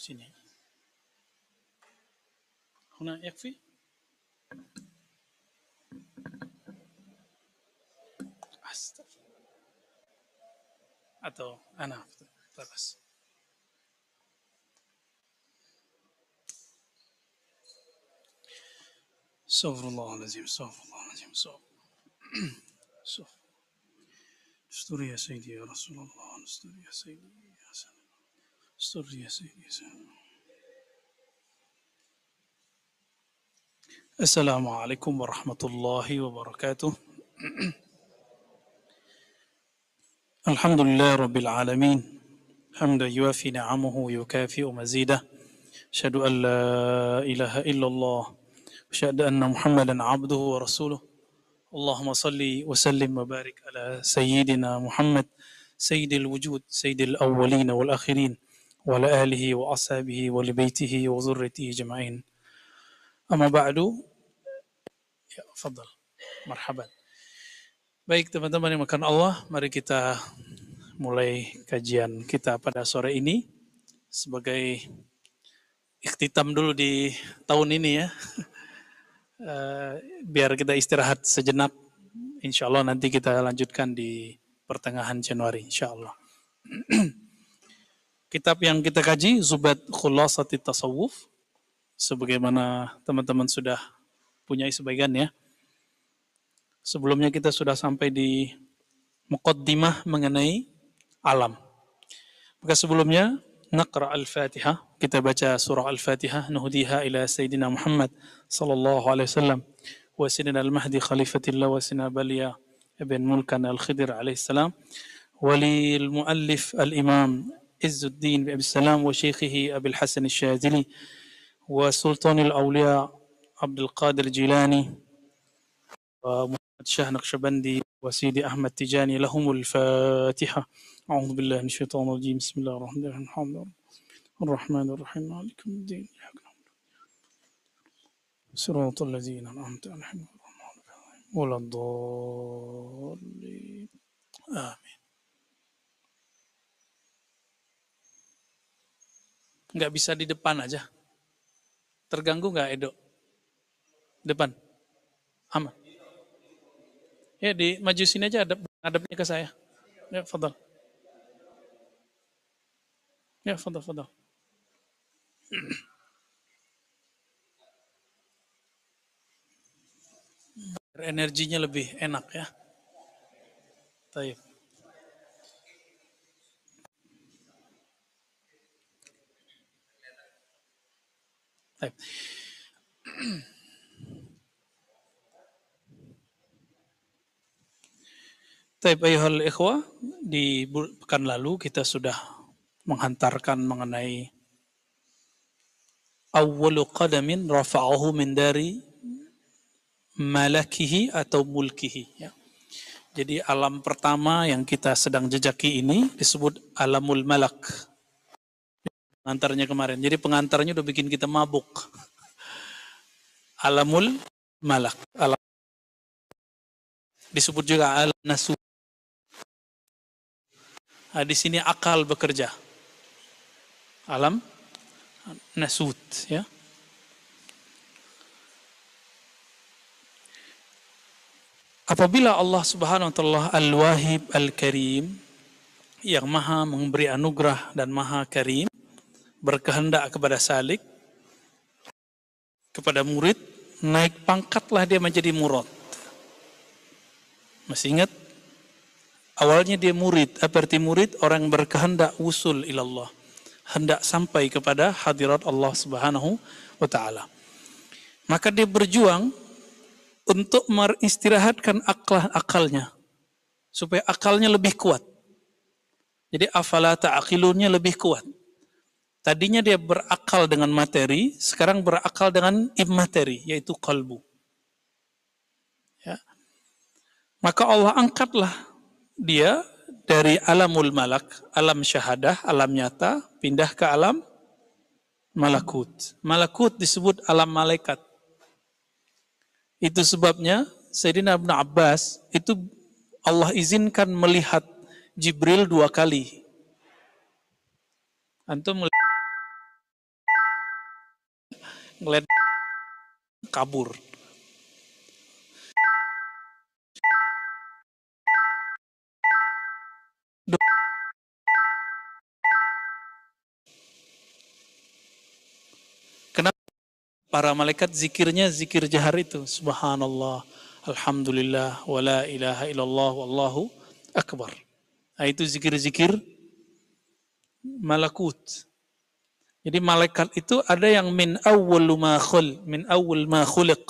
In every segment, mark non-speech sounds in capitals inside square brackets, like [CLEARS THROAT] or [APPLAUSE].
sini. هنا يكفي؟ أستغفر. atau أنا بس. استغفر الله العظيم استغفر الله العظيم استغفر استر [CLEARS THROAT] يا سيدي يا رسول الله استر يا سيدي يا سلام استر يا سيدي. السلام عليكم ورحمة الله وبركاته. الحمد لله رب العالمين. حمدا يوافي نعمه ويكافئ مزيده. أشهد أن لا إله إلا الله. أشهد أن محمدا عبده ورسوله. اللهم صل وسلم وبارك على سيدنا محمد سيد الوجود سيد الأولين والآخرين. وعلى آله وأصحابه ولبيته وذريته أجمعين أما بعد ya, fadal marhaban baik teman-teman yang makan Allah mari kita mulai kajian kita pada sore ini sebagai ikhtitam dulu di tahun ini ya [LAUGHS] uh, biar kita istirahat sejenak. Insya Allah nanti kita lanjutkan di pertengahan Januari, insya Allah. [CLEARS THROAT] Kitab yang kita kaji Zubat Khulasati Tasawuf. Sebagaimana teman-teman sudah punya sebagian ya. Sebelumnya kita sudah sampai di muqaddimah mengenai alam. Maka sebelumnya naqra al-Fatihah, kita baca surah al-Fatihah nuhdiha ila sayyidina Muhammad sallallahu alaihi wasallam. Wa sayyidina al-Mahdi khalifatillah wa sayyidina Baliya ibn Mulkan al-Khidir alaihi salam. Wa lil muallif al-Imam عز الدين بأبي السلام وشيخه أبي الحسن الشاذلي وسلطان الأولياء عبد القادر الجيلاني ومحمد شاه نقشبندي وسيدي أحمد تجاني لهم الفاتحة. أعوذ بالله من الشيطان الرجيم. بسم الله الرحمن الرحيم. الرحمن الرحيم. مالك الدين؟ صراط الذين أنعمت عليهم ولا الضالين. آمين. Nggak bisa di depan aja. Terganggu nggak Edo? Depan? Aman? Ya di maju sini aja ada adabnya ke saya. Ya fadal. Ya fadal fadal. Energinya lebih enak ya. Taib. Taib. Taib ayuhal ikhwah, di pekan lalu kita sudah menghantarkan mengenai awwalu qadamin rafa'ahu min dari malakihi atau mulkihi ya. Jadi alam pertama yang kita sedang jejaki ini disebut alamul malak. Pengantarnya kemarin. Jadi pengantarnya udah bikin kita mabuk. Alamul malak. Alam. Disebut juga alam nasu. Nah, di sini akal bekerja. Alam nasut ya. Apabila Allah Subhanahu wa taala Al-Wahib Al-Karim yang maha memberi anugerah dan maha karim berkehendak kepada salik kepada murid naik pangkatlah dia menjadi murad. Masih ingat? Awalnya dia murid, apa arti murid? Orang berkehendak usul ilallah. Hendak sampai kepada hadirat Allah Subhanahu wa taala. Maka dia berjuang untuk meristirahatkan akal akalnya supaya akalnya lebih kuat. Jadi afala ta'qilunnya lebih kuat. Tadinya dia berakal dengan materi, sekarang berakal dengan immateri, yaitu kalbu. Ya. Maka Allah angkatlah dia dari alamul malak, alam syahadah, alam nyata, pindah ke alam malakut. Malakut disebut alam malaikat. Itu sebabnya Sayyidina Ibn Abbas itu Allah izinkan melihat Jibril dua kali. Antum ngeliat kabur. Kenapa para malaikat zikirnya zikir jahar itu? Subhanallah, Alhamdulillah, wala ilaha illallah, wallahu akbar. Nah, itu zikir-zikir malakut. Jadi malaikat itu ada yang min awal ma khul, min awal ma khuliq.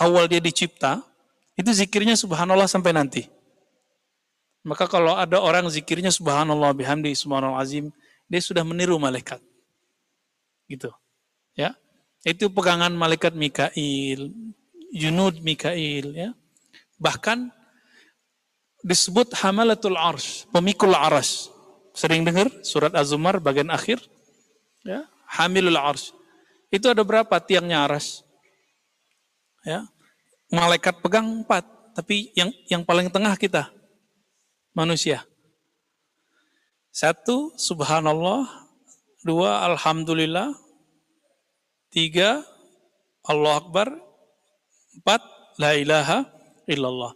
Awal dia dicipta, itu zikirnya subhanallah sampai nanti. Maka kalau ada orang zikirnya subhanallah bihamdi subhanallah azim, dia sudah meniru malaikat. Gitu. Ya. Itu pegangan malaikat Mikail, Junud Mikail ya. Bahkan disebut hamalatul arsh, pemikul aras. Sering dengar surat Az-Zumar bagian akhir? Ya, hamilul arsh. Itu ada berapa tiangnya aras? Ya. Malaikat pegang empat, tapi yang yang paling tengah kita manusia. Satu, subhanallah. Dua, alhamdulillah. Tiga, Allah Akbar. Empat, la ilaha illallah.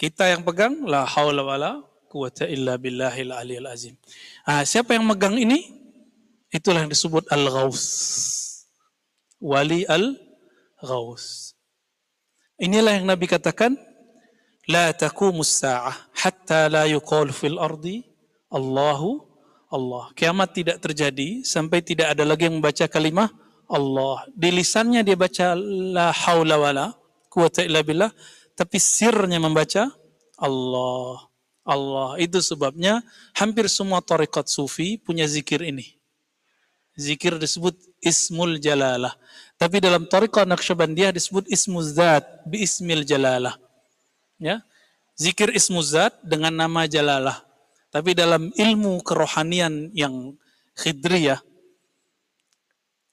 Kita yang pegang, la haula wala quwata illa billahil aliyil azim. Nah, siapa yang megang ini? Itulah yang disebut al-ghaus. Wali al-ghaus. Inilah yang Nabi katakan, La taqumus sa'ah hatta la yuqal fil ardi Allahu Allah. Kiamat tidak terjadi sampai tidak ada lagi yang membaca kalimah Allah. Di lisannya dia baca la haula wala quwata illa billah, tapi sirnya membaca Allah. Allah. Itu sebabnya hampir semua tarekat sufi punya zikir ini. Zikir disebut ismul jalalah. Tapi dalam tariqah Naqsyabandiyah disebut ismuz zat bi ismil jalalah. Ya. Zikir ismuz zat dengan nama jalalah. Tapi dalam ilmu kerohanian yang khidriyah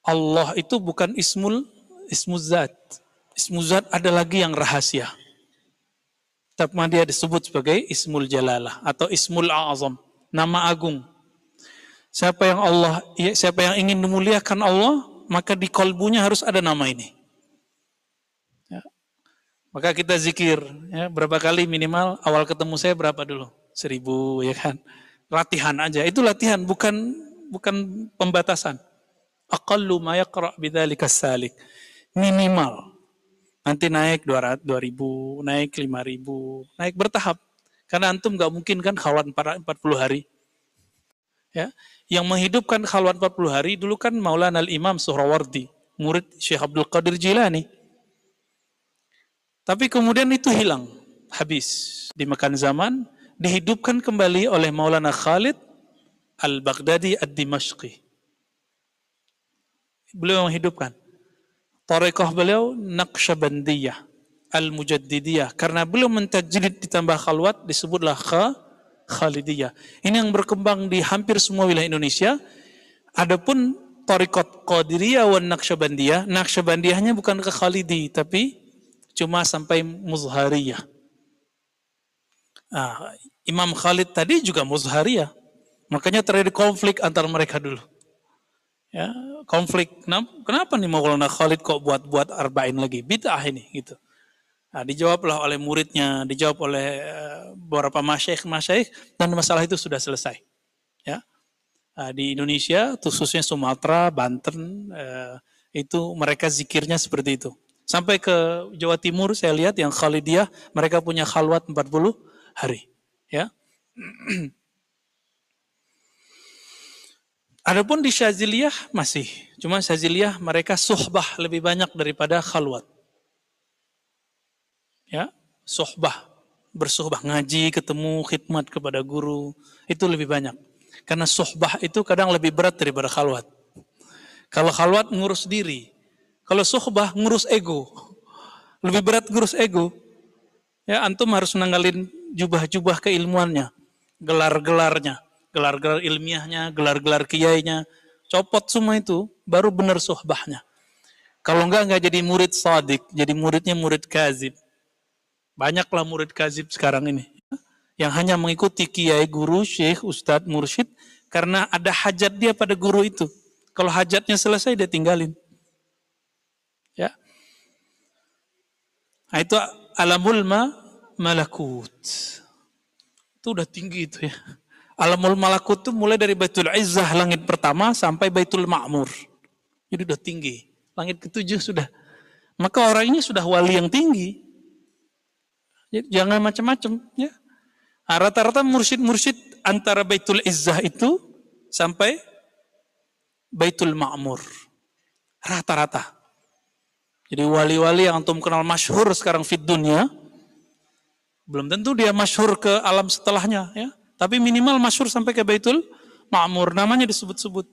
Allah itu bukan ismul ismuz zat. Ismuz zat ada lagi yang rahasia. Tapi dia disebut sebagai ismul jalalah atau ismul azam, nama agung. Siapa yang Allah, siapa yang ingin memuliakan Allah, maka di kolbunya harus ada nama ini. Ya. Maka kita zikir, ya, berapa kali minimal awal ketemu saya berapa dulu? Seribu, ya kan? Latihan aja, itu latihan, bukan bukan pembatasan. Aqallu ma yaqra' bidzalika salik. Minimal. Nanti naik 200, 2000, naik 5000, naik bertahap. Karena antum nggak mungkin kan kawan 40 hari. Ya, yang menghidupkan khalwat 40 hari dulu kan Maulana Al-Imam Suhrawardi, murid Syekh Abdul Qadir Jilani. Tapi kemudian itu hilang, habis. Dimakan zaman, dihidupkan kembali oleh Maulana Khalid Al-Baghdadi Ad-Dimashqi. Beliau menghidupkan. Tarekah beliau Naqsyabandiyah, Al-Mujaddidiyah. Karena beliau mentajrid ditambah khalwat disebutlah kha Khalidiyah. Ini yang berkembang di hampir semua wilayah Indonesia. Adapun Torikot Qadiriyah wa Naqsyabandiyah, Naqsyabandiyahnya bukan ke Khalidi, tapi cuma sampai Muzhariyah. Nah, Imam Khalid tadi juga Muzhariyah. Makanya terjadi konflik antara mereka dulu. Ya, konflik. Kenapa, kenapa nih Maulana Khalid kok buat-buat arba'in lagi? Bid'ah ini gitu. Nah, dijawablah oleh muridnya, dijawab oleh uh, beberapa masyaikh masyaikh dan masalah itu sudah selesai. Ya, uh, di Indonesia, khususnya Sumatera, Banten, uh, itu mereka zikirnya seperti itu. Sampai ke Jawa Timur saya lihat yang Khalidiyah mereka punya khalwat 40 hari. Ya. [CLEARS THROAT] Adapun di Syaziliyah masih, cuma Syaziliyah mereka suhbah lebih banyak daripada khalwat ya sohbah bersohbah ngaji ketemu khidmat kepada guru itu lebih banyak. Karena sohbah itu kadang lebih berat daripada khalwat. Kalau khalwat ngurus diri kalau sohbah ngurus ego lebih berat ngurus ego. Ya antum harus menanggalin jubah-jubah keilmuannya gelar-gelarnya gelar-gelar ilmiahnya gelar-gelar kiainya. Copot semua itu baru benar sohbahnya. Kalau enggak enggak jadi murid sadik jadi muridnya murid kazib Banyaklah murid kazib sekarang ini. Yang hanya mengikuti kiai, guru, syekh, ustadz, mursyid. Karena ada hajat dia pada guru itu. Kalau hajatnya selesai, dia tinggalin. Nah, itu alamul ma malakut. Itu udah tinggi itu ya. Alamul malakut itu mulai dari Baitul Izzah langit pertama sampai Baitul Ma'mur. Jadi udah tinggi. Langit ketujuh sudah. Maka orang ini sudah wali yang tinggi. Jangan macam-macam ya. Nah, rata-rata mursyid-mursyid antara Baitul Izzah itu sampai Baitul Ma'mur. Rata-rata. Jadi wali-wali yang antum kenal masyhur sekarang fit dunia, belum tentu dia masyhur ke alam setelahnya ya. Tapi minimal masyhur sampai ke Baitul Ma'mur, namanya disebut-sebut.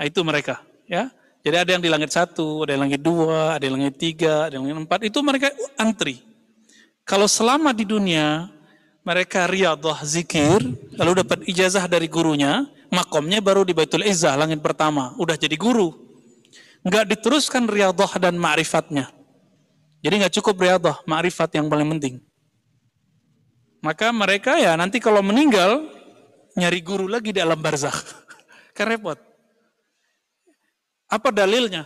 Nah, itu mereka, ya. Jadi ada yang di langit satu, ada yang langit dua, ada yang langit tiga, ada yang langit empat. Itu mereka antri. Kalau selama di dunia mereka riadah zikir, lalu dapat ijazah dari gurunya, makomnya baru di Baitul Izzah, langit pertama. Udah jadi guru. Nggak diteruskan riadah dan ma'rifatnya. Jadi nggak cukup riadah, ma'rifat yang paling penting. Maka mereka ya nanti kalau meninggal nyari guru lagi di alam barzakh. [LAUGHS] kan repot. Apa dalilnya?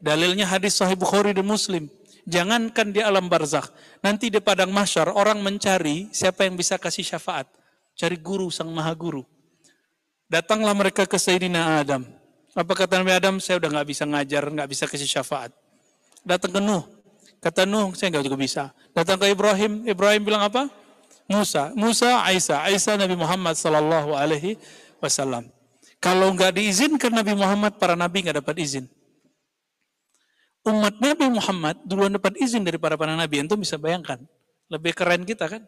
Dalilnya hadis sahih Bukhari dan Muslim. Jangankan di alam barzakh, nanti di padang mahsyar orang mencari siapa yang bisa kasih syafaat. Cari guru sang maha guru. Datanglah mereka ke Sayyidina Adam. Apa kata Nabi Adam? Saya udah nggak bisa ngajar, nggak bisa kasih syafaat. Datang ke Nuh. Kata Nuh, saya nggak juga bisa. Datang ke Ibrahim. Ibrahim bilang apa? Musa, Musa, Aisyah, Aisyah Nabi Muhammad Sallallahu Alaihi Wasallam. Kalau nggak diizinkan Nabi Muhammad, para nabi nggak dapat izin. Umat Nabi Muhammad duluan dapat izin dari para para nabi. Itu bisa bayangkan. Lebih keren kita kan?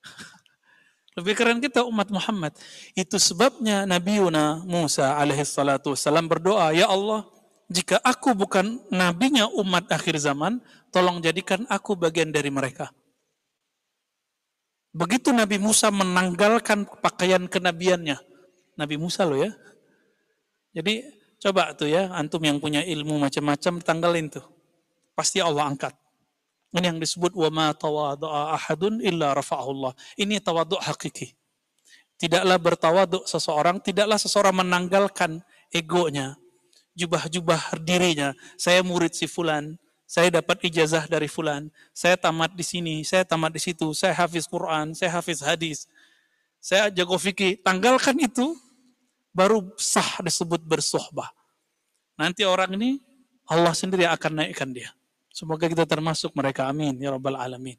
[LAUGHS] Lebih keren kita umat Muhammad. Itu sebabnya Nabi Yuna Musa alaihi salatu wassalam berdoa, Ya Allah, jika aku bukan nabinya umat akhir zaman, tolong jadikan aku bagian dari mereka. Begitu Nabi Musa menanggalkan pakaian kenabiannya. Nabi Musa loh ya. Jadi coba tuh ya, antum yang punya ilmu macam-macam tanggalin tuh. Pasti Allah angkat. Ini yang disebut wa ma tawadhu'a ahadun illa rafa'ahullah. Ini tawadhu hakiki. Tidaklah bertawadhu seseorang, tidaklah seseorang menanggalkan egonya, jubah-jubah dirinya. Saya murid si fulan, saya dapat ijazah dari fulan, saya tamat di sini, saya tamat di situ, saya hafiz Quran, saya hafiz hadis, saya jago fikih. Tanggalkan itu, baru sah disebut bersohbah. Nanti orang ini Allah sendiri akan naikkan dia. Semoga kita termasuk mereka. Amin. Ya Rabbal Alamin.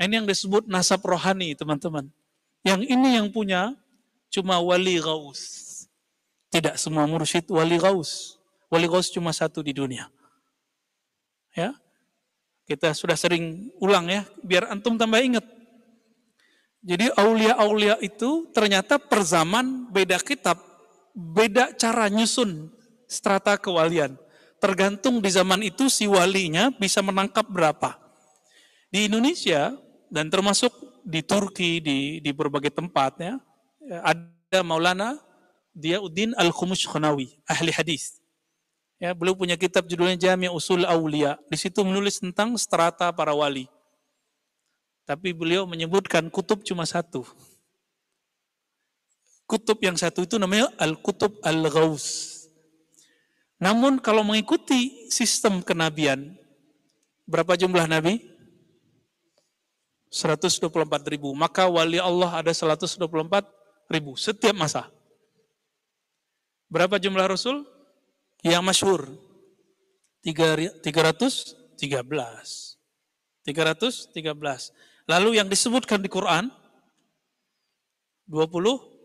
Ini yang disebut nasab rohani, teman-teman. Yang ini yang punya cuma wali gaus. Tidak semua mursyid wali gaus. Wali gaus cuma satu di dunia. Ya. Kita sudah sering ulang ya, biar antum tambah ingat. Jadi aulia-aulia itu ternyata per zaman beda kitab, beda cara nyusun strata kewalian. Tergantung di zaman itu si walinya bisa menangkap berapa. Di Indonesia dan termasuk di Turki, di, di berbagai tempat ya, ada Maulana Diauddin Al-Khumush Khanawi, ahli hadis. Ya, beliau punya kitab judulnya Jami Usul Aulia. Di situ menulis tentang strata para wali. Tapi beliau menyebutkan kutub cuma satu. Kutub yang satu itu namanya Al-Kutub Al-Ghaus. Namun kalau mengikuti sistem kenabian, berapa jumlah nabi? 124 ribu. Maka wali Allah ada 124 ribu setiap masa. Berapa jumlah Rasul? yang masyhur 313 313 lalu yang disebutkan di Quran 25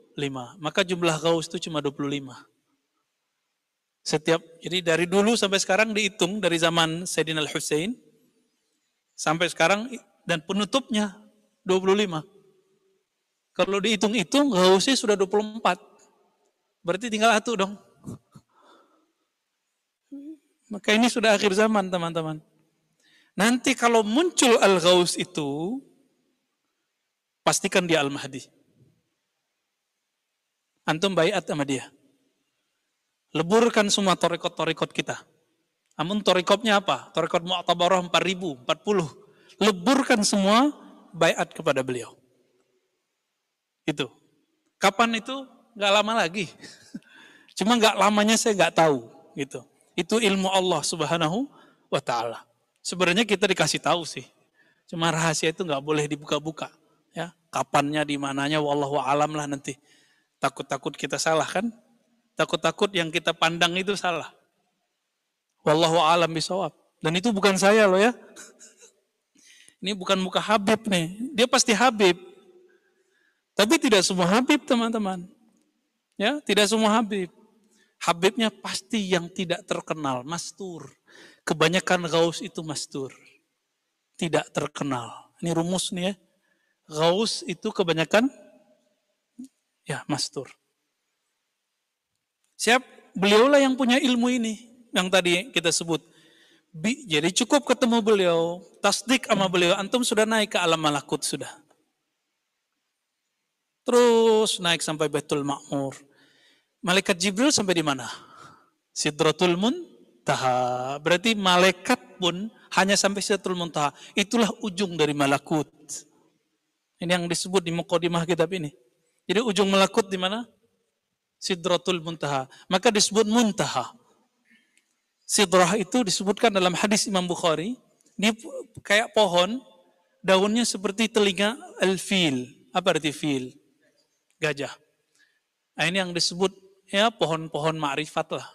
maka jumlah gaus itu cuma 25 setiap jadi dari dulu sampai sekarang dihitung dari zaman Sayyidina Al-Husain sampai sekarang dan penutupnya 25 kalau dihitung-hitung gausnya sudah 24 berarti tinggal satu dong. Maka ini sudah akhir zaman teman-teman. Nanti kalau muncul Al-Ghaus itu, pastikan dia Al-Mahdi. Antum bayat sama dia. Leburkan semua torikot-torikot kita. Namun torikotnya apa? Torikot Mu'tabarah 4000, 40. Leburkan semua bayat kepada beliau. Itu. Kapan itu? Gak lama lagi. [LAUGHS] Cuma gak lamanya saya gak tahu. Gitu. Itu ilmu Allah Subhanahu wa taala. Sebenarnya kita dikasih tahu sih. Cuma rahasia itu nggak boleh dibuka-buka. Ya, kapannya, di mananya, wallahu alam lah nanti. Takut-takut kita salah kan? Takut-takut yang kita pandang itu salah. Wallahu alam bisawab. Dan itu bukan saya loh ya. [LAUGHS] Ini bukan muka Habib nih. Dia pasti Habib. Tapi tidak semua Habib teman-teman. Ya, tidak semua Habib. Habibnya pasti yang tidak terkenal, mastur. Kebanyakan gaus itu mastur. Tidak terkenal. Ini rumus nih ya. Gaus itu kebanyakan ya mastur. Siap, beliaulah yang punya ilmu ini yang tadi kita sebut. Bi, jadi cukup ketemu beliau, tasdik sama beliau, antum sudah naik ke alam malakut sudah. Terus naik sampai Betul Makmur. Malaikat Jibril sampai di mana? Sidratul Muntaha. Berarti malaikat pun hanya sampai Sidratul Muntaha. Itulah ujung dari malakut. Ini yang disebut di Muqaddimah kitab ini. Jadi ujung malakut di mana? Sidratul Muntaha. Maka disebut Muntaha. Sidrah itu disebutkan dalam hadis Imam Bukhari. Ini kayak pohon, daunnya seperti telinga al-fil. Apa arti fil? Gajah. Nah, ini yang disebut ya pohon-pohon ma'rifat lah.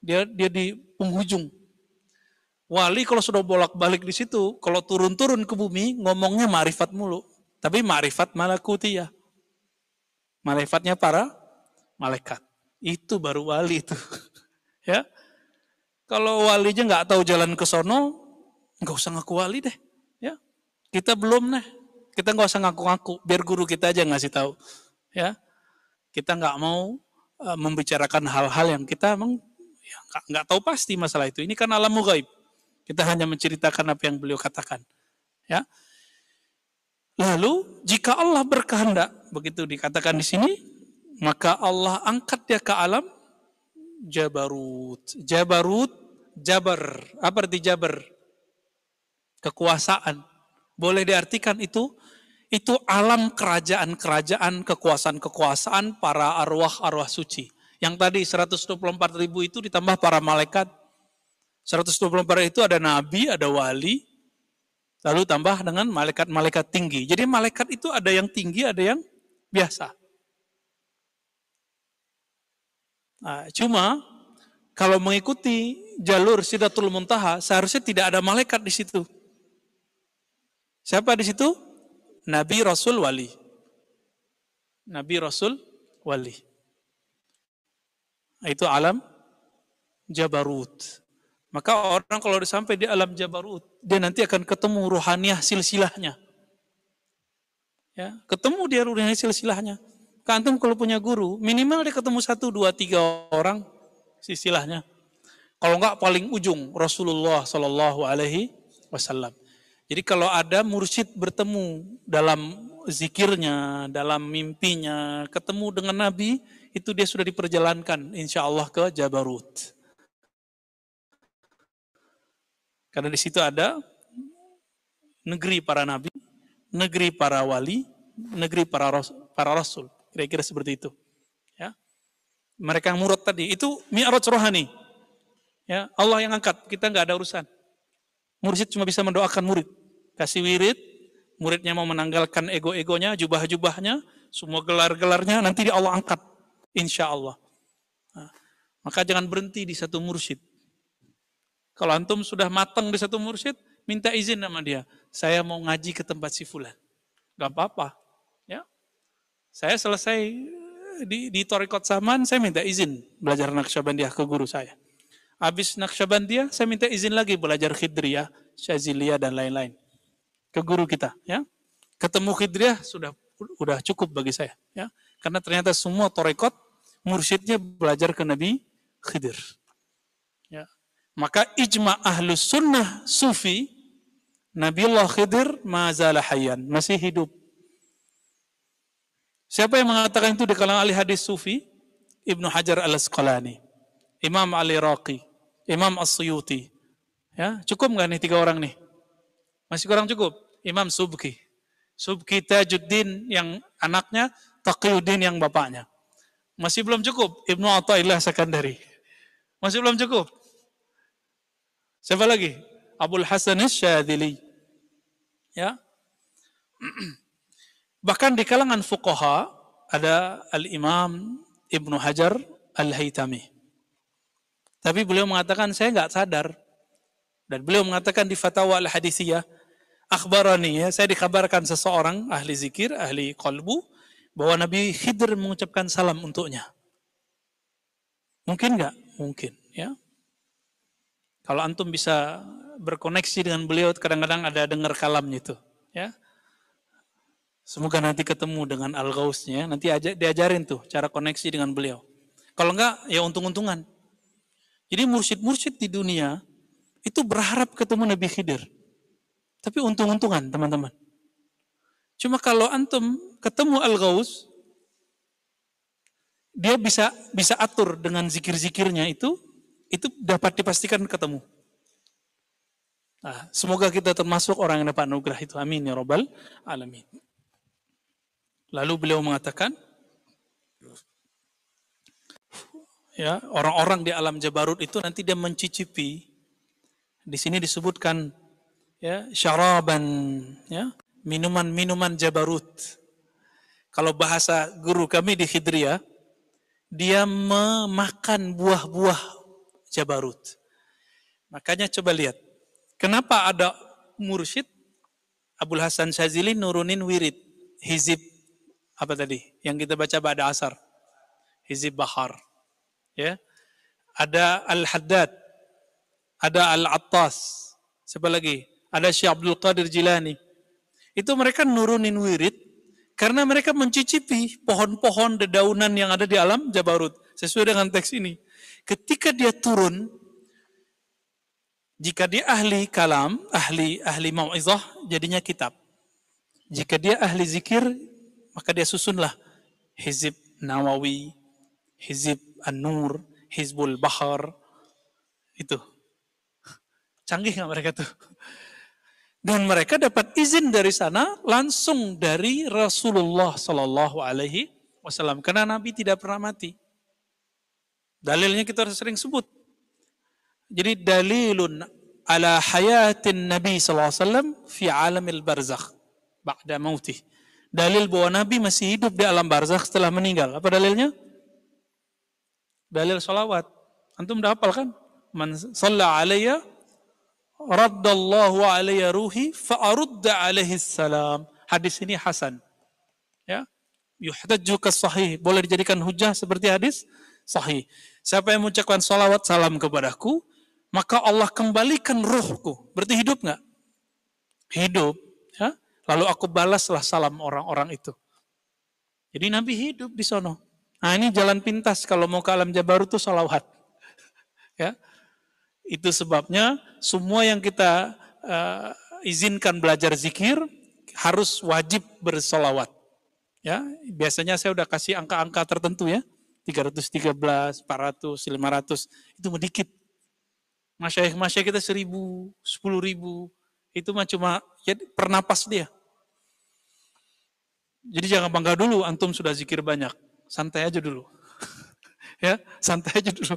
Dia dia di penghujung. Wali kalau sudah bolak-balik di situ, kalau turun-turun ke bumi ngomongnya ma'rifat mulu. Tapi ma'rifat malakutiyah. Ma'rifatnya para malaikat. Itu baru wali itu. [LAUGHS] ya. Kalau walinya nggak tahu jalan ke sono, nggak usah ngaku wali deh. Ya. Kita belum nih. Kita nggak usah ngaku-ngaku, biar guru kita aja ngasih tahu. Ya. Kita nggak mau uh, membicarakan hal-hal yang kita emang ya, nggak tahu pasti masalah itu. Ini kan alam gaib. Kita hanya menceritakan apa yang beliau katakan. Ya. Lalu jika Allah berkehendak, begitu dikatakan di sini, maka Allah angkat dia ke alam Jabarut. Jabarut, Jabar. Apa arti Jabar? Kekuasaan. Boleh diartikan itu itu alam kerajaan-kerajaan, kekuasaan-kekuasaan para arwah-arwah suci. Yang tadi 124 ribu itu ditambah para malaikat. 124 itu ada nabi, ada wali, lalu tambah dengan malaikat-malaikat tinggi. Jadi malaikat itu ada yang tinggi, ada yang biasa. Nah, cuma kalau mengikuti jalur Sidatul Muntaha, seharusnya tidak ada malaikat di situ. Siapa di situ? Nabi Rasul Wali. Nabi Rasul Wali. Itu alam Jabarut. Maka orang kalau sampai di alam Jabarut, dia nanti akan ketemu ruhaniah silsilahnya. Ya, ketemu dia ruhaniah silsilahnya. Kantum kalau punya guru, minimal dia ketemu satu, dua, tiga orang silsilahnya. Kalau enggak paling ujung Rasulullah Shallallahu Alaihi Wasallam. Jadi kalau ada mursyid bertemu dalam zikirnya, dalam mimpinya, ketemu dengan Nabi, itu dia sudah diperjalankan insya Allah ke Jabarut. Karena di situ ada negeri para nabi, negeri para wali, negeri para para rasul. Kira-kira seperti itu. Ya. Mereka yang murad tadi itu mi'raj rohani. Ya, Allah yang angkat, kita nggak ada urusan. Mursyid cuma bisa mendoakan murid kasih wirid, muridnya mau menanggalkan ego-egonya, jubah-jubahnya, semua gelar-gelarnya, nanti Allah angkat. Insya Allah. Nah, maka jangan berhenti di satu mursyid. Kalau antum sudah matang di satu mursyid, minta izin sama dia. Saya mau ngaji ke tempat si fulan. Gak apa-apa. Ya. Saya selesai di, di Torikot Saman, saya minta izin belajar Naqsyabandiyah ke guru saya. Habis Naqsyabandiyah, saya minta izin lagi belajar Khidriyah, Syaziliyah, dan lain-lain ke guru kita ya ketemu Khidriyah sudah udah cukup bagi saya ya karena ternyata semua torekot mursyidnya belajar ke Nabi Khidir ya maka ijma ahlus sunnah sufi Nabiullah Khidir mazalah hayyan masih hidup siapa yang mengatakan itu di kalangan ahli hadis sufi Ibnu Hajar al Asqalani Imam Ali Raqi Imam As-Suyuti ya cukup nggak nih tiga orang nih masih kurang cukup. Imam Subki. Subki Tajuddin yang anaknya, Taqiyuddin yang bapaknya. Masih belum cukup. Ibnu Atta'illah Sekandari. Masih belum cukup. Siapa lagi? Abdul Hasan Syadzili. Ya. [CLEARS THROAT] Bahkan di kalangan fuqaha ada Al-Imam Ibnu Hajar Al-Haytami. Tapi beliau mengatakan saya nggak sadar. Dan beliau mengatakan di Fatwa Al-Hadisiyah, akhbarani ya, saya dikabarkan seseorang ahli zikir, ahli kolbu, bahwa Nabi Khidir mengucapkan salam untuknya. Mungkin nggak? Mungkin, ya. Kalau antum bisa berkoneksi dengan beliau, kadang-kadang ada dengar kalamnya itu, ya. Semoga nanti ketemu dengan al ghausnya nanti aja diajarin tuh cara koneksi dengan beliau. Kalau enggak, ya untung-untungan. Jadi mursyid-mursyid di dunia itu berharap ketemu Nabi Khidir. Tapi untung-untungan teman-teman. Cuma kalau antum ketemu Al-Ghaus, dia bisa bisa atur dengan zikir-zikirnya itu, itu dapat dipastikan ketemu. Nah, semoga kita termasuk orang yang dapat anugerah itu. Amin ya robbal alamin. Lalu beliau mengatakan, ya orang-orang di alam Jabarut itu nanti dia mencicipi. Di sini disebutkan ya syaraban, ya minuman-minuman Jabarut. Kalau bahasa guru kami di Hidriyah, dia memakan buah-buah Jabarut. Makanya coba lihat, kenapa ada mursyid Abdul Hasan Syazili nurunin wirid hizib apa tadi yang kita baca pada asar hizib bahar ya. Ada al haddad ada al attas siapa lagi? Ada Syekh Abdul Qadir Jilani. Itu mereka nurunin wirid karena mereka mencicipi pohon-pohon dedaunan yang ada di alam Jabarut sesuai dengan teks ini ketika dia turun jika dia ahli kalam ahli ahli mau'izah jadinya kitab jika dia ahli zikir maka dia susunlah Hizib Nawawi, Hizib An-Nur, Hizbul Bahar. Itu. Canggih nggak mereka tuh? Dan mereka dapat izin dari sana langsung dari Rasulullah Sallallahu Alaihi Wasallam. Karena Nabi tidak pernah mati. Dalilnya kita sering sebut. Jadi dalilun ala hayatin Nabi Wasallam fi alamil barzakh ba'da mautih dalil bahwa Nabi masih hidup di alam barzakh setelah meninggal. Apa dalilnya? Dalil salawat. Antum udah hafal kan? Man salla alayya raddallahu alayya ruhi fa'arudda alaihi salam. Hadis ini hasan. Ya. Yuhtajju sahih. Boleh dijadikan hujah seperti hadis sahih. Siapa yang mengucapkan salawat salam kepadaku, maka Allah kembalikan ruhku. Berarti hidup nggak? Hidup. Ya. Lalu aku balaslah salam orang-orang itu. Jadi Nabi hidup di sono. Nah ini jalan pintas kalau mau ke alam Jabaru itu salawat. [LAUGHS] ya, Itu sebabnya semua yang kita uh, izinkan belajar zikir harus wajib bersolawat. Ya, biasanya saya udah kasih angka-angka tertentu ya. 313, 400, 500, itu sedikit. Masyaikh-masyaikh kita 1000, 10 ribu, itu mah cuma ya, pernapas dia. Jadi jangan bangga dulu antum sudah zikir banyak. Santai aja dulu. [LAUGHS] ya, santai aja dulu.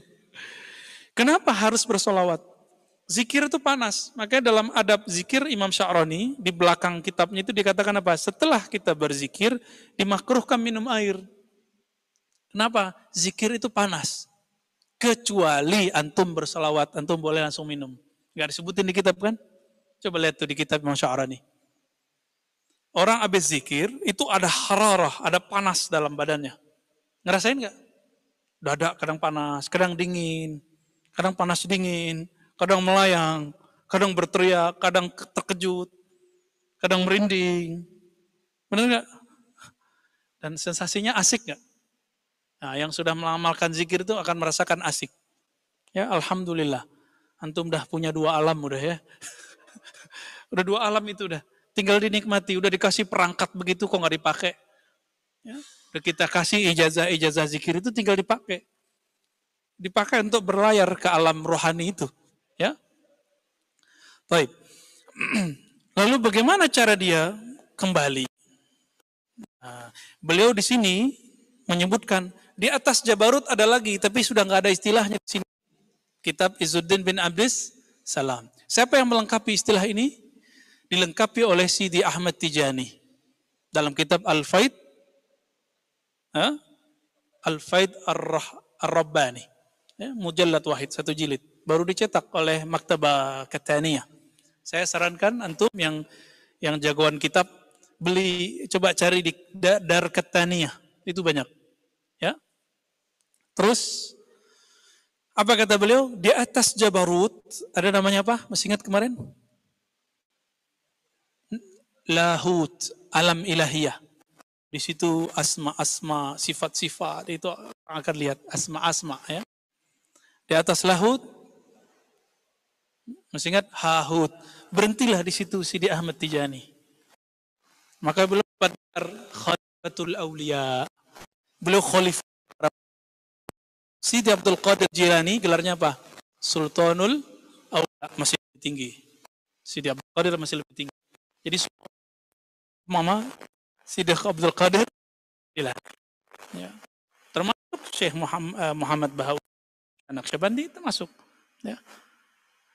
Kenapa harus bersolawat? Zikir itu panas. Makanya dalam adab zikir Imam Sya'rani di belakang kitabnya itu dikatakan apa? Setelah kita berzikir, dimakruhkan minum air. Kenapa? Zikir itu panas. Kecuali antum bersolawat, antum boleh langsung minum. Gak disebutin di kitab kan? Coba lihat tuh di kitab Imam Sya'rani orang habis zikir itu ada hararah, ada panas dalam badannya. Ngerasain nggak? Dada kadang panas, kadang dingin, kadang panas dingin, kadang melayang, kadang berteriak, kadang terkejut, kadang merinding. Benar nggak? Dan sensasinya asik nggak? Nah, yang sudah mengamalkan zikir itu akan merasakan asik. Ya, alhamdulillah. Antum dah punya dua alam udah ya. [LAUGHS] udah dua alam itu udah tinggal dinikmati. Udah dikasih perangkat begitu kok nggak dipakai. Ya, udah kita kasih ijazah-ijazah zikir itu tinggal dipakai. Dipakai untuk berlayar ke alam rohani itu. Ya. Baik. [CLEARS THROAT] Lalu bagaimana cara dia kembali? Nah, beliau di sini menyebutkan di atas Jabarut ada lagi, tapi sudah nggak ada istilahnya di sini. Kitab Izzuddin bin Abdis Salam. Siapa yang melengkapi istilah ini? Dilengkapi oleh Sidi Ahmad Tijani dalam kitab Al-Faid Al-Faid Ar-Rabbani ya, mujallad wahid satu jilid baru dicetak oleh Maktabah Kataniyah. Saya sarankan antum yang yang jagoan kitab beli coba cari di Dar Kataniyah itu banyak ya. Terus apa kata beliau? Di atas Jabarut, ada namanya apa? Masih ingat kemarin? Lahut, alam ilahiyah. Di situ asma-asma, sifat-sifat itu akan lihat asma-asma ya. Di atas lahut, masih ingat hahut. Berhentilah di situ Sidi Ahmad Tijani. Maka beliau pada Khalifatul Aulia. Beliau khalifah Sidi Abdul Qadir Jilani gelarnya apa? Sultanul Aulia masih lebih tinggi. Sidi Abdul Qadir masih lebih tinggi. Jadi mama Sidi Abdul Qadir Jilani. Ya. Termasuk Syekh Muhammad, uh, Muhammad Bahawi anak Syabandi termasuk. Ya.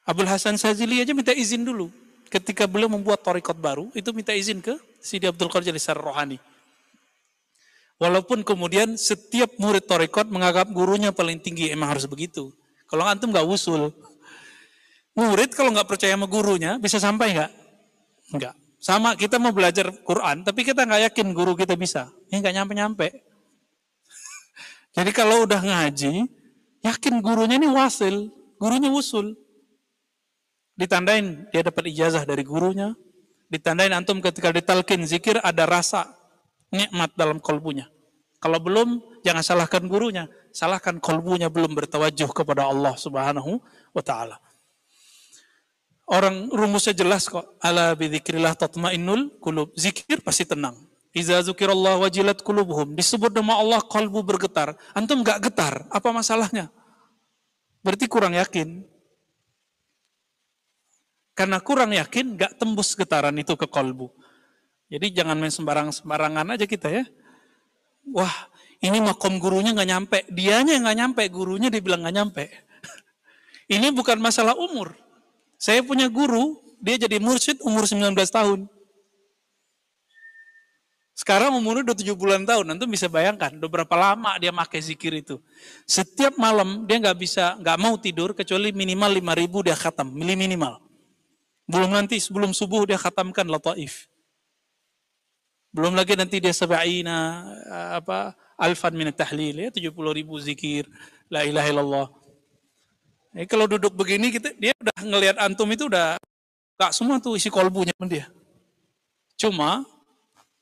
Abdul Hasan Sazili aja minta izin dulu. Ketika beliau membuat torikot baru, itu minta izin ke Sidi Abdul Qadir Jilani Rohani. Walaupun kemudian setiap murid torekot menganggap gurunya paling tinggi, emang harus begitu. Kalau antum nggak usul, murid kalau nggak percaya sama gurunya bisa sampai nggak? Nggak. Sama kita mau belajar Quran, tapi kita nggak yakin guru kita bisa. Ini nggak nyampe-nyampe. [LAUGHS] Jadi kalau udah ngaji, yakin gurunya ini wasil, gurunya usul. Ditandain dia dapat ijazah dari gurunya, ditandain antum ketika ditalkin zikir ada rasa nikmat dalam kolbunya. Kalau belum, jangan salahkan gurunya, salahkan kolbunya belum bertawajuh kepada Allah Subhanahu wa taala. Orang rumusnya jelas kok. Ala bidzikrillah tatmainnul qulub. Zikir pasti tenang. Iza zukirallah wajilat qulubuhum. Disebut nama Allah kolbu bergetar. Antum gak getar, apa masalahnya? Berarti kurang yakin. Karena kurang yakin gak tembus getaran itu ke kolbu. Jadi jangan main sembarang-sembarangan aja kita ya. Wah, ini makom gurunya nggak nyampe. Dianya nggak nyampe, gurunya dibilang nggak nyampe. [LAUGHS] ini bukan masalah umur. Saya punya guru, dia jadi mursyid umur 19 tahun. Sekarang umurnya udah 7 bulan tahun, nanti bisa bayangkan udah berapa lama dia pakai zikir itu. Setiap malam dia nggak bisa, nggak mau tidur kecuali minimal 5 ribu dia khatam, minimal. Belum nanti sebelum subuh dia khatamkan lataif. Belum lagi nanti dia sab'ina apa alfan min tahlil ya 70 ribu zikir la ilaha illallah. Eh, kalau duduk begini kita dia udah ngelihat antum itu udah gak semua tuh isi kolbunya dia. Cuma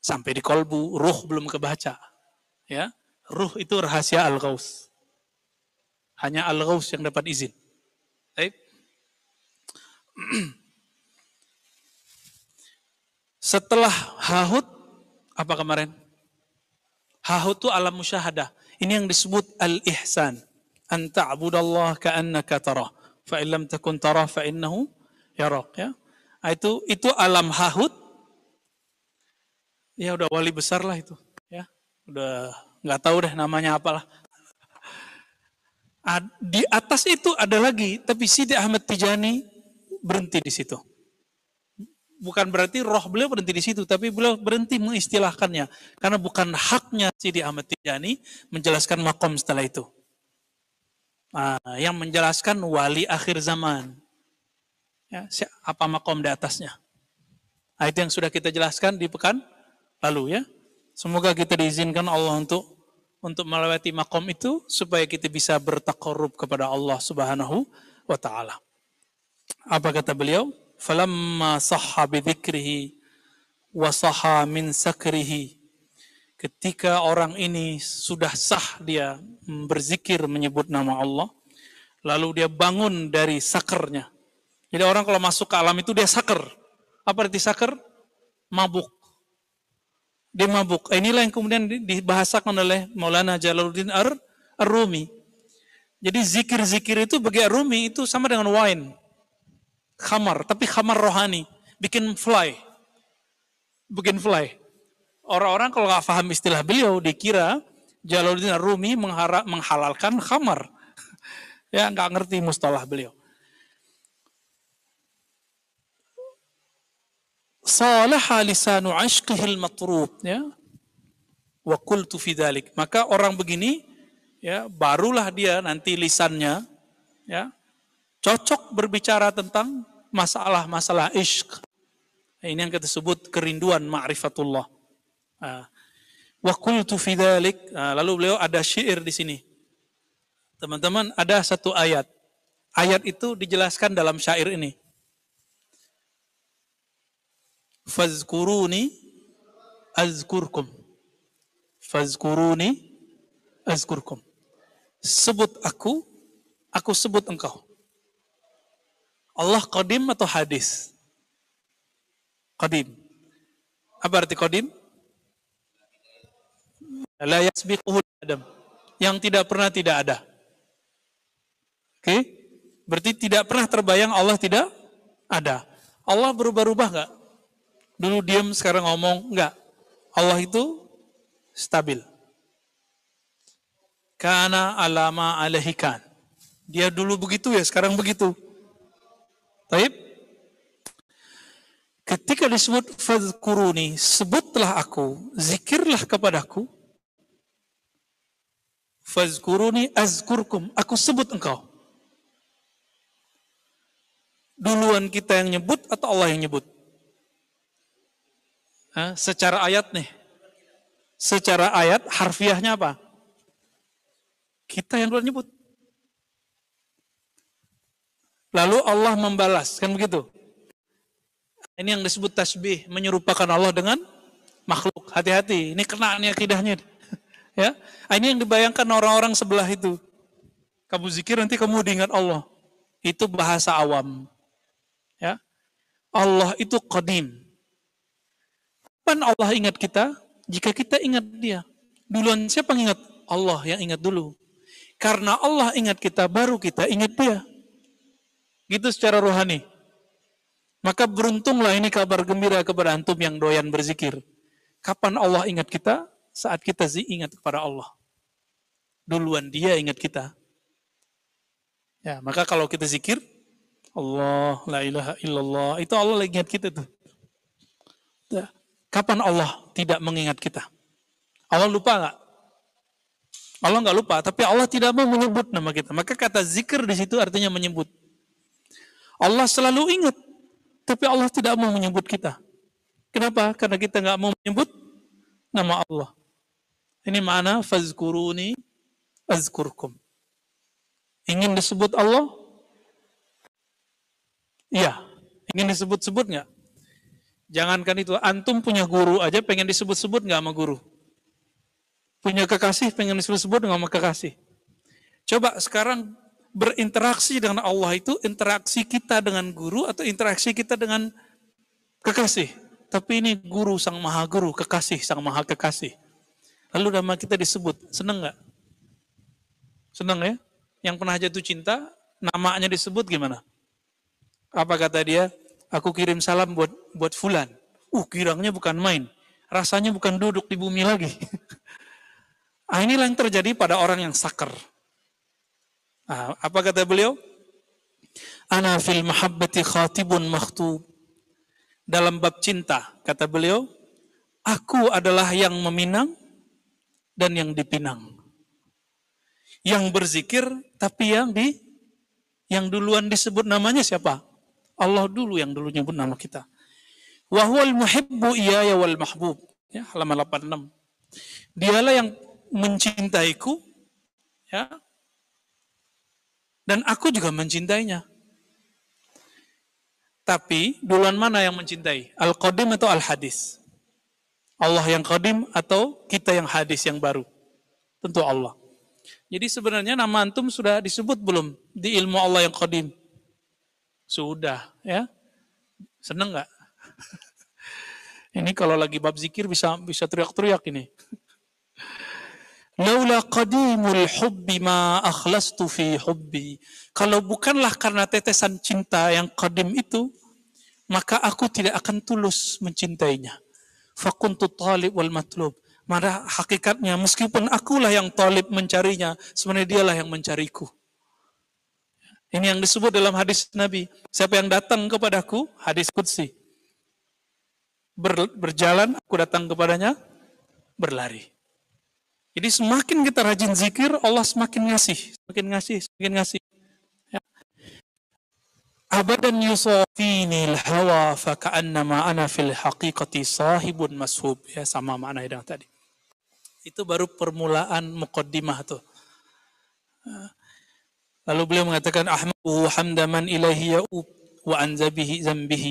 sampai di kolbu ruh belum kebaca. Ya, ruh itu rahasia al-ghaus. Hanya al-ghaus yang dapat izin. Baik. [CLEARS THROAT] Setelah hahut apa kemarin? Hahutu alam musyahadah. Ini yang disebut al-ihsan. An ta'budallah ka'annaka tarah. Fa illam takun tarah fa innahu yarak. Ya. Nah, itu itu alam hahut. Ya udah wali besar lah itu. Ya, udah nggak tahu deh namanya apalah. Di atas itu ada lagi, tapi Sidi Ahmad Tijani berhenti di situ bukan berarti roh beliau berhenti di situ, tapi beliau berhenti mengistilahkannya. Karena bukan haknya Sidi Ahmad Tijani menjelaskan makom setelah itu. Nah, yang menjelaskan wali akhir zaman. Ya, apa makom di atasnya. Nah, itu yang sudah kita jelaskan di pekan lalu ya. Semoga kita diizinkan Allah untuk untuk melewati makom itu supaya kita bisa bertakarub kepada Allah Subhanahu wa taala. Apa kata beliau? Falamma sahha bidzikrihi wa sahha min sakrihi. Ketika orang ini sudah sah dia berzikir menyebut nama Allah lalu dia bangun dari sakernya. Jadi orang kalau masuk ke alam itu dia saker. Apa arti saker? Mabuk. Dia mabuk. Inilah yang kemudian dibahasakan oleh Maulana Jalaluddin Ar-Rumi. Jadi zikir-zikir itu bagi Ar-Rumi itu sama dengan wine khamar, tapi khamar rohani, bikin fly. Bikin fly. Orang-orang kalau nggak paham istilah beliau, dikira Jalaluddin Rumi mengharap, menghalalkan khamar. [LAUGHS] ya nggak ngerti mustalah beliau. salaha lisanu ashqihil matrub ya wa qultu fi maka orang begini ya barulah dia nanti lisannya ya cocok berbicara tentang masalah-masalah ishq ini yang kita sebut kerinduan ma'rifatullah ah. wa qultu fi dhalik nah, lalu beliau ada syair di sini teman-teman ada satu ayat ayat itu dijelaskan dalam syair ini fazkuruni azkurkum. Fazkuruni azkurkum. Sebut aku, aku sebut engkau. Allah qadim atau hadis? Qadim. Apa arti qadim? La yasbiquhu adam. Yang tidak pernah tidak ada. Oke? Okay? Berarti tidak pernah terbayang Allah tidak ada. Allah berubah-ubah nggak? Dulu diam, sekarang ngomong. Enggak. Allah itu stabil. Karena alama alahikan. Dia dulu begitu ya, sekarang begitu. Taib. Ketika disebut fadkuruni, sebutlah aku, zikirlah kepadaku. Fazkuruni azkurkum, aku sebut engkau. Duluan kita yang nyebut atau Allah yang nyebut? secara ayat nih. Secara ayat harfiahnya apa? Kita yang dulu nyebut. Lalu Allah membalas, kan begitu? Ini yang disebut tasbih, menyerupakan Allah dengan makhluk. Hati-hati, ini kena nih akidahnya. [LAUGHS] ya, ini yang dibayangkan orang-orang sebelah itu. Kamu zikir nanti kamu diingat Allah. Itu bahasa awam. Ya. Allah itu qadim, Kapan Allah ingat kita? Jika kita ingat dia. Duluan siapa ingat? Allah yang ingat dulu. Karena Allah ingat kita, baru kita ingat dia. Gitu secara rohani. Maka beruntunglah ini kabar gembira kepada antum yang doyan berzikir. Kapan Allah ingat kita? Saat kita ingat kepada Allah. Duluan dia ingat kita. Ya, maka kalau kita zikir, Allah, la ilaha illallah, itu Allah ingat kita tuh. Ya. Kapan Allah tidak mengingat kita? Allah lupa nggak? Allah nggak lupa, tapi Allah tidak mau menyebut nama kita. Maka kata zikir di situ artinya menyebut. Allah selalu ingat, tapi Allah tidak mau menyebut kita. Kenapa? Karena kita nggak mau menyebut nama Allah. Ini mana fazkuruni azkurkum. Ingin disebut Allah? Iya. Ingin disebut-sebut nggak? Jangankan itu, antum punya guru aja pengen disebut-sebut nggak sama guru. Punya kekasih pengen disebut-sebut nggak sama kekasih. Coba sekarang berinteraksi dengan Allah itu interaksi kita dengan guru atau interaksi kita dengan kekasih. Tapi ini guru sang maha guru, kekasih sang maha kekasih. Lalu nama kita disebut, seneng nggak? Seneng ya? Yang pernah jatuh cinta, namanya disebut gimana? Apa kata dia? aku kirim salam buat buat fulan. Uh, kirangnya bukan main. Rasanya bukan duduk di bumi lagi. [LAUGHS] ah, inilah yang terjadi pada orang yang sakar. Ah, apa kata beliau? Ana fil mahabbati khatibun makhtub. Dalam bab cinta, kata beliau, aku adalah yang meminang dan yang dipinang. Yang berzikir tapi yang di yang duluan disebut namanya siapa? Allah dulu yang dulu nyebut nama kita. Wahwal muhibbu iyaya wal mahbub. Ya, halaman 86. Dialah yang mencintaiku, ya, dan aku juga mencintainya. Tapi duluan mana yang mencintai? Al-Qadim atau Al-Hadis? Allah yang Qadim atau kita yang hadis yang baru? Tentu Allah. Jadi sebenarnya nama antum sudah disebut belum di ilmu Allah yang Qadim? Sudah, ya. Seneng nggak? [LAUGHS] ini kalau lagi bab zikir bisa bisa teriak-teriak ini. Laula qadimul hubbi ma akhlastu fi hubbi. Kalau bukanlah karena tetesan cinta yang qadim itu, maka aku tidak akan tulus mencintainya. Fakuntu talib wal matlub. Maka hakikatnya meskipun akulah yang talib mencarinya, sebenarnya dialah yang mencariku. Ini yang disebut dalam hadis Nabi. Siapa yang datang kepadaku, hadis Qudsi. ber, berjalan, aku datang kepadanya, berlari. Jadi semakin kita rajin zikir, Allah semakin ngasih, semakin ngasih, semakin ngasih. Ya. Abadan yusafini hawa faka'annama ana fil haqiqati sahibun mashub. Ya sama makna yang tadi. Itu baru permulaan muqaddimah tuh. Lalu beliau mengatakan ahmadu hamdaman ilahi ya'ub wa an zambihi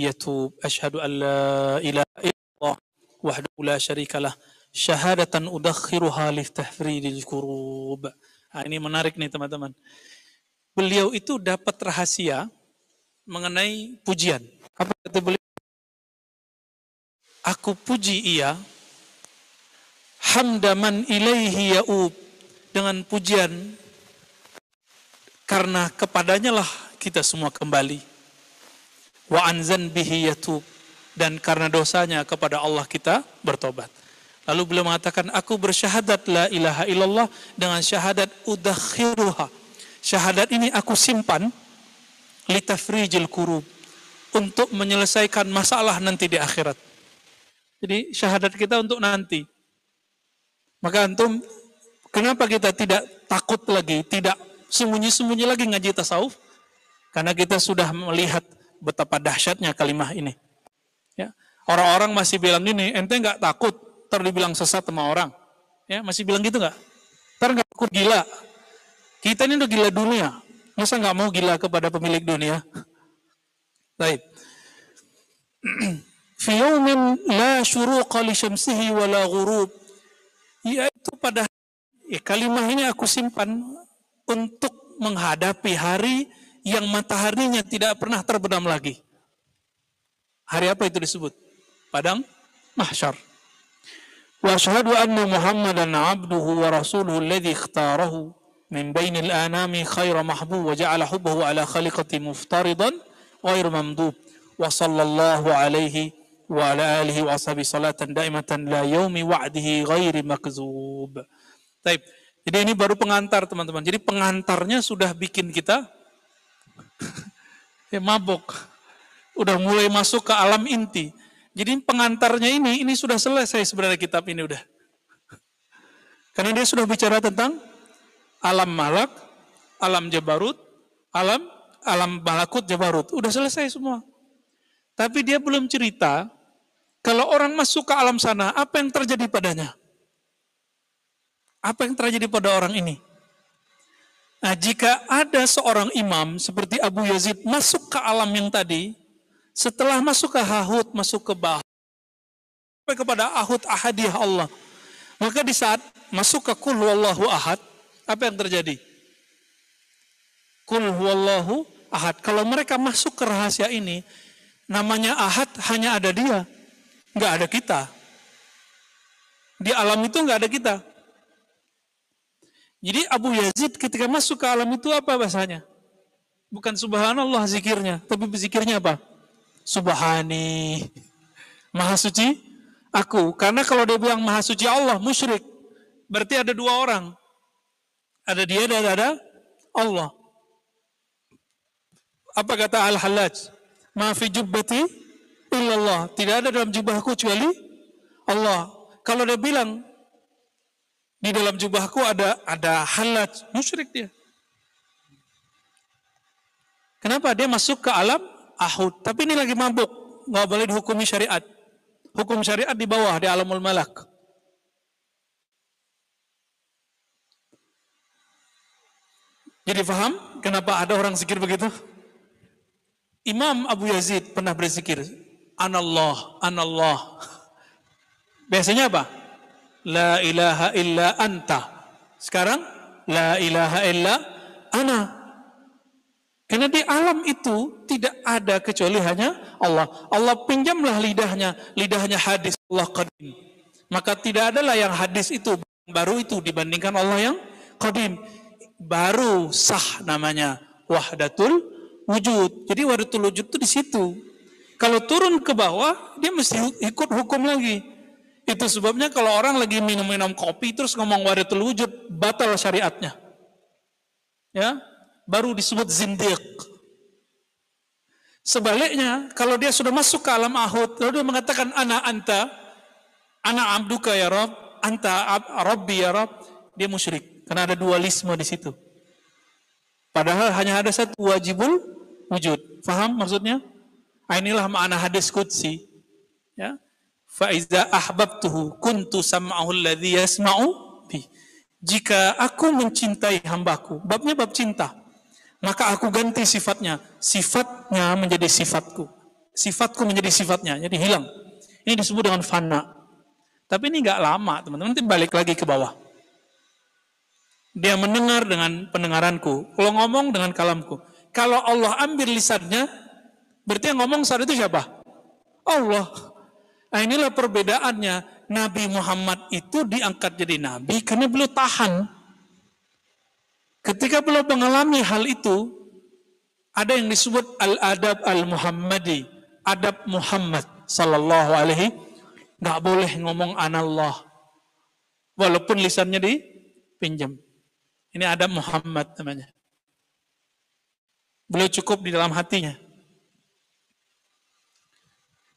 yatub. Ashhadu an la ilaha illallah wahdahu la syarikalah syahadatan udakhiruha litahfridil kurub. Nah, ini menarik nih teman-teman. Beliau itu dapat rahasia mengenai pujian. Apa kata beliau? Aku puji ia hamdaman ilaihi ya'ub dengan pujian karena kepadanya lah kita semua kembali. Wa anzan bihi yatub dan karena dosanya kepada Allah kita bertobat. Lalu beliau mengatakan, aku bersyahadat la ilaha illallah dengan syahadat udakhiruha. Syahadat ini aku simpan litafrijil kurub untuk menyelesaikan masalah nanti di akhirat. Jadi syahadat kita untuk nanti. Maka antum, kenapa kita tidak takut lagi, tidak sembunyi-sembunyi lagi ngaji tasawuf? Karena kita sudah melihat betapa dahsyatnya kalimah ini. Ya. Orang-orang masih bilang ini, ente nggak takut ntar dibilang sesat sama orang. Ya, masih bilang gitu nggak? Ntar nggak takut gila. Kita ini udah gila dunia. Masa nggak mau gila kepada pemilik dunia? Baik. [CLEARS THROAT] Fi yawmin la syuruqa li syamsihi wa la ghurub. Yaitu pada ya, kalimah ini aku simpan untuk menghadapi hari yang mataharinya tidak pernah terbenam lagi. Hari apa itu disebut? Padang mahsyar. وأشهد أن محمدا عبده ورسوله الذي اختاره من بين الآنام خير محبوب وجعل حبه على خلقة مفترضا غير ممدوب وصلى الله عليه وعلى آله وأصحابه صلاة دائمة لا يوم وعده غير مكذوب طيب jadi ini baru pengantar teman-teman. Jadi pengantarnya sudah bikin kita ya mabok. Udah mulai masuk ke alam inti. Jadi pengantarnya ini, ini sudah selesai sebenarnya kitab ini udah. Karena dia sudah bicara tentang alam malak, alam jabarut, alam alam malakut jabarut. Udah selesai semua. Tapi dia belum cerita kalau orang masuk ke alam sana, apa yang terjadi padanya? Apa yang terjadi pada orang ini? Nah, jika ada seorang imam seperti Abu Yazid masuk ke alam yang tadi, setelah masuk ke Hahut, masuk ke Bah, sampai kepada Ahud Ahadiyah Allah. Maka di saat masuk ke Kul Huwallahu Ahad, apa yang terjadi? Kul Huwallahu Ahad. Kalau mereka masuk ke rahasia ini, namanya Ahad hanya ada dia, nggak ada kita. Di alam itu nggak ada kita. Jadi Abu Yazid ketika masuk ke alam itu apa bahasanya? Bukan subhanallah zikirnya, tapi zikirnya apa? Subhani. Maha suci aku. Karena kalau dia bilang maha suci Allah, musyrik. Berarti ada dua orang. Ada dia dan ada Allah. Apa kata Al-Hallaj? Maafi jubbati illallah. Tidak ada dalam jubahku kecuali Allah. Kalau dia bilang di dalam jubahku ada ada halaj, musyrik dia. Kenapa dia masuk ke alam ahud. Tapi ini lagi mabuk, nggak boleh dihukumi syariat. Hukum syariat di bawah di alamul malak. Jadi faham kenapa ada orang zikir begitu? Imam Abu Yazid pernah berzikir, Anallah, Anallah. Biasanya apa? La ilaha illa anta. Sekarang, La ilaha illa ana. Karena di alam itu tidak ada kecuali hanya Allah. Allah pinjamlah lidahnya, lidahnya hadis Allah qadim. Maka tidak adalah yang hadis itu baru itu dibandingkan Allah yang qadim. Baru sah namanya wahdatul wujud. Jadi wahdatul wujud itu di situ. Kalau turun ke bawah, dia mesti ikut hukum lagi. Itu sebabnya kalau orang lagi minum-minum kopi terus ngomong wahdatul wujud, batal syariatnya. Ya, baru disebut zindiq. Sebaliknya, kalau dia sudah masuk ke alam ahud, lalu dia mengatakan, Ana anta, Ana abduka ya Rob, anta ab, Rabbi ya Rob, dia musyrik. Karena ada dualisme di situ. Padahal hanya ada satu wajibul wujud. Faham maksudnya? Ah, inilah makna hadis kudsi. Ya. Faiza ahbabtuhu kuntu sam'ahu alladhi yasma'u bi. Jika aku mencintai hambaku, babnya bab cinta maka aku ganti sifatnya. Sifatnya menjadi sifatku. Sifatku menjadi sifatnya, jadi hilang. Ini disebut dengan fana. Tapi ini nggak lama, teman-teman. Nanti balik lagi ke bawah. Dia mendengar dengan pendengaranku. Kalau ngomong dengan kalamku. Kalau Allah ambil lisannya, berarti yang ngomong saat itu siapa? Allah. Nah inilah perbedaannya. Nabi Muhammad itu diangkat jadi nabi karena beliau tahan Ketika beliau mengalami hal itu, ada yang disebut al-adab al-Muhammadi, adab Muhammad sallallahu alaihi nggak boleh ngomong anallah walaupun lisannya dipinjam. Ini adab Muhammad namanya. Beliau cukup di dalam hatinya.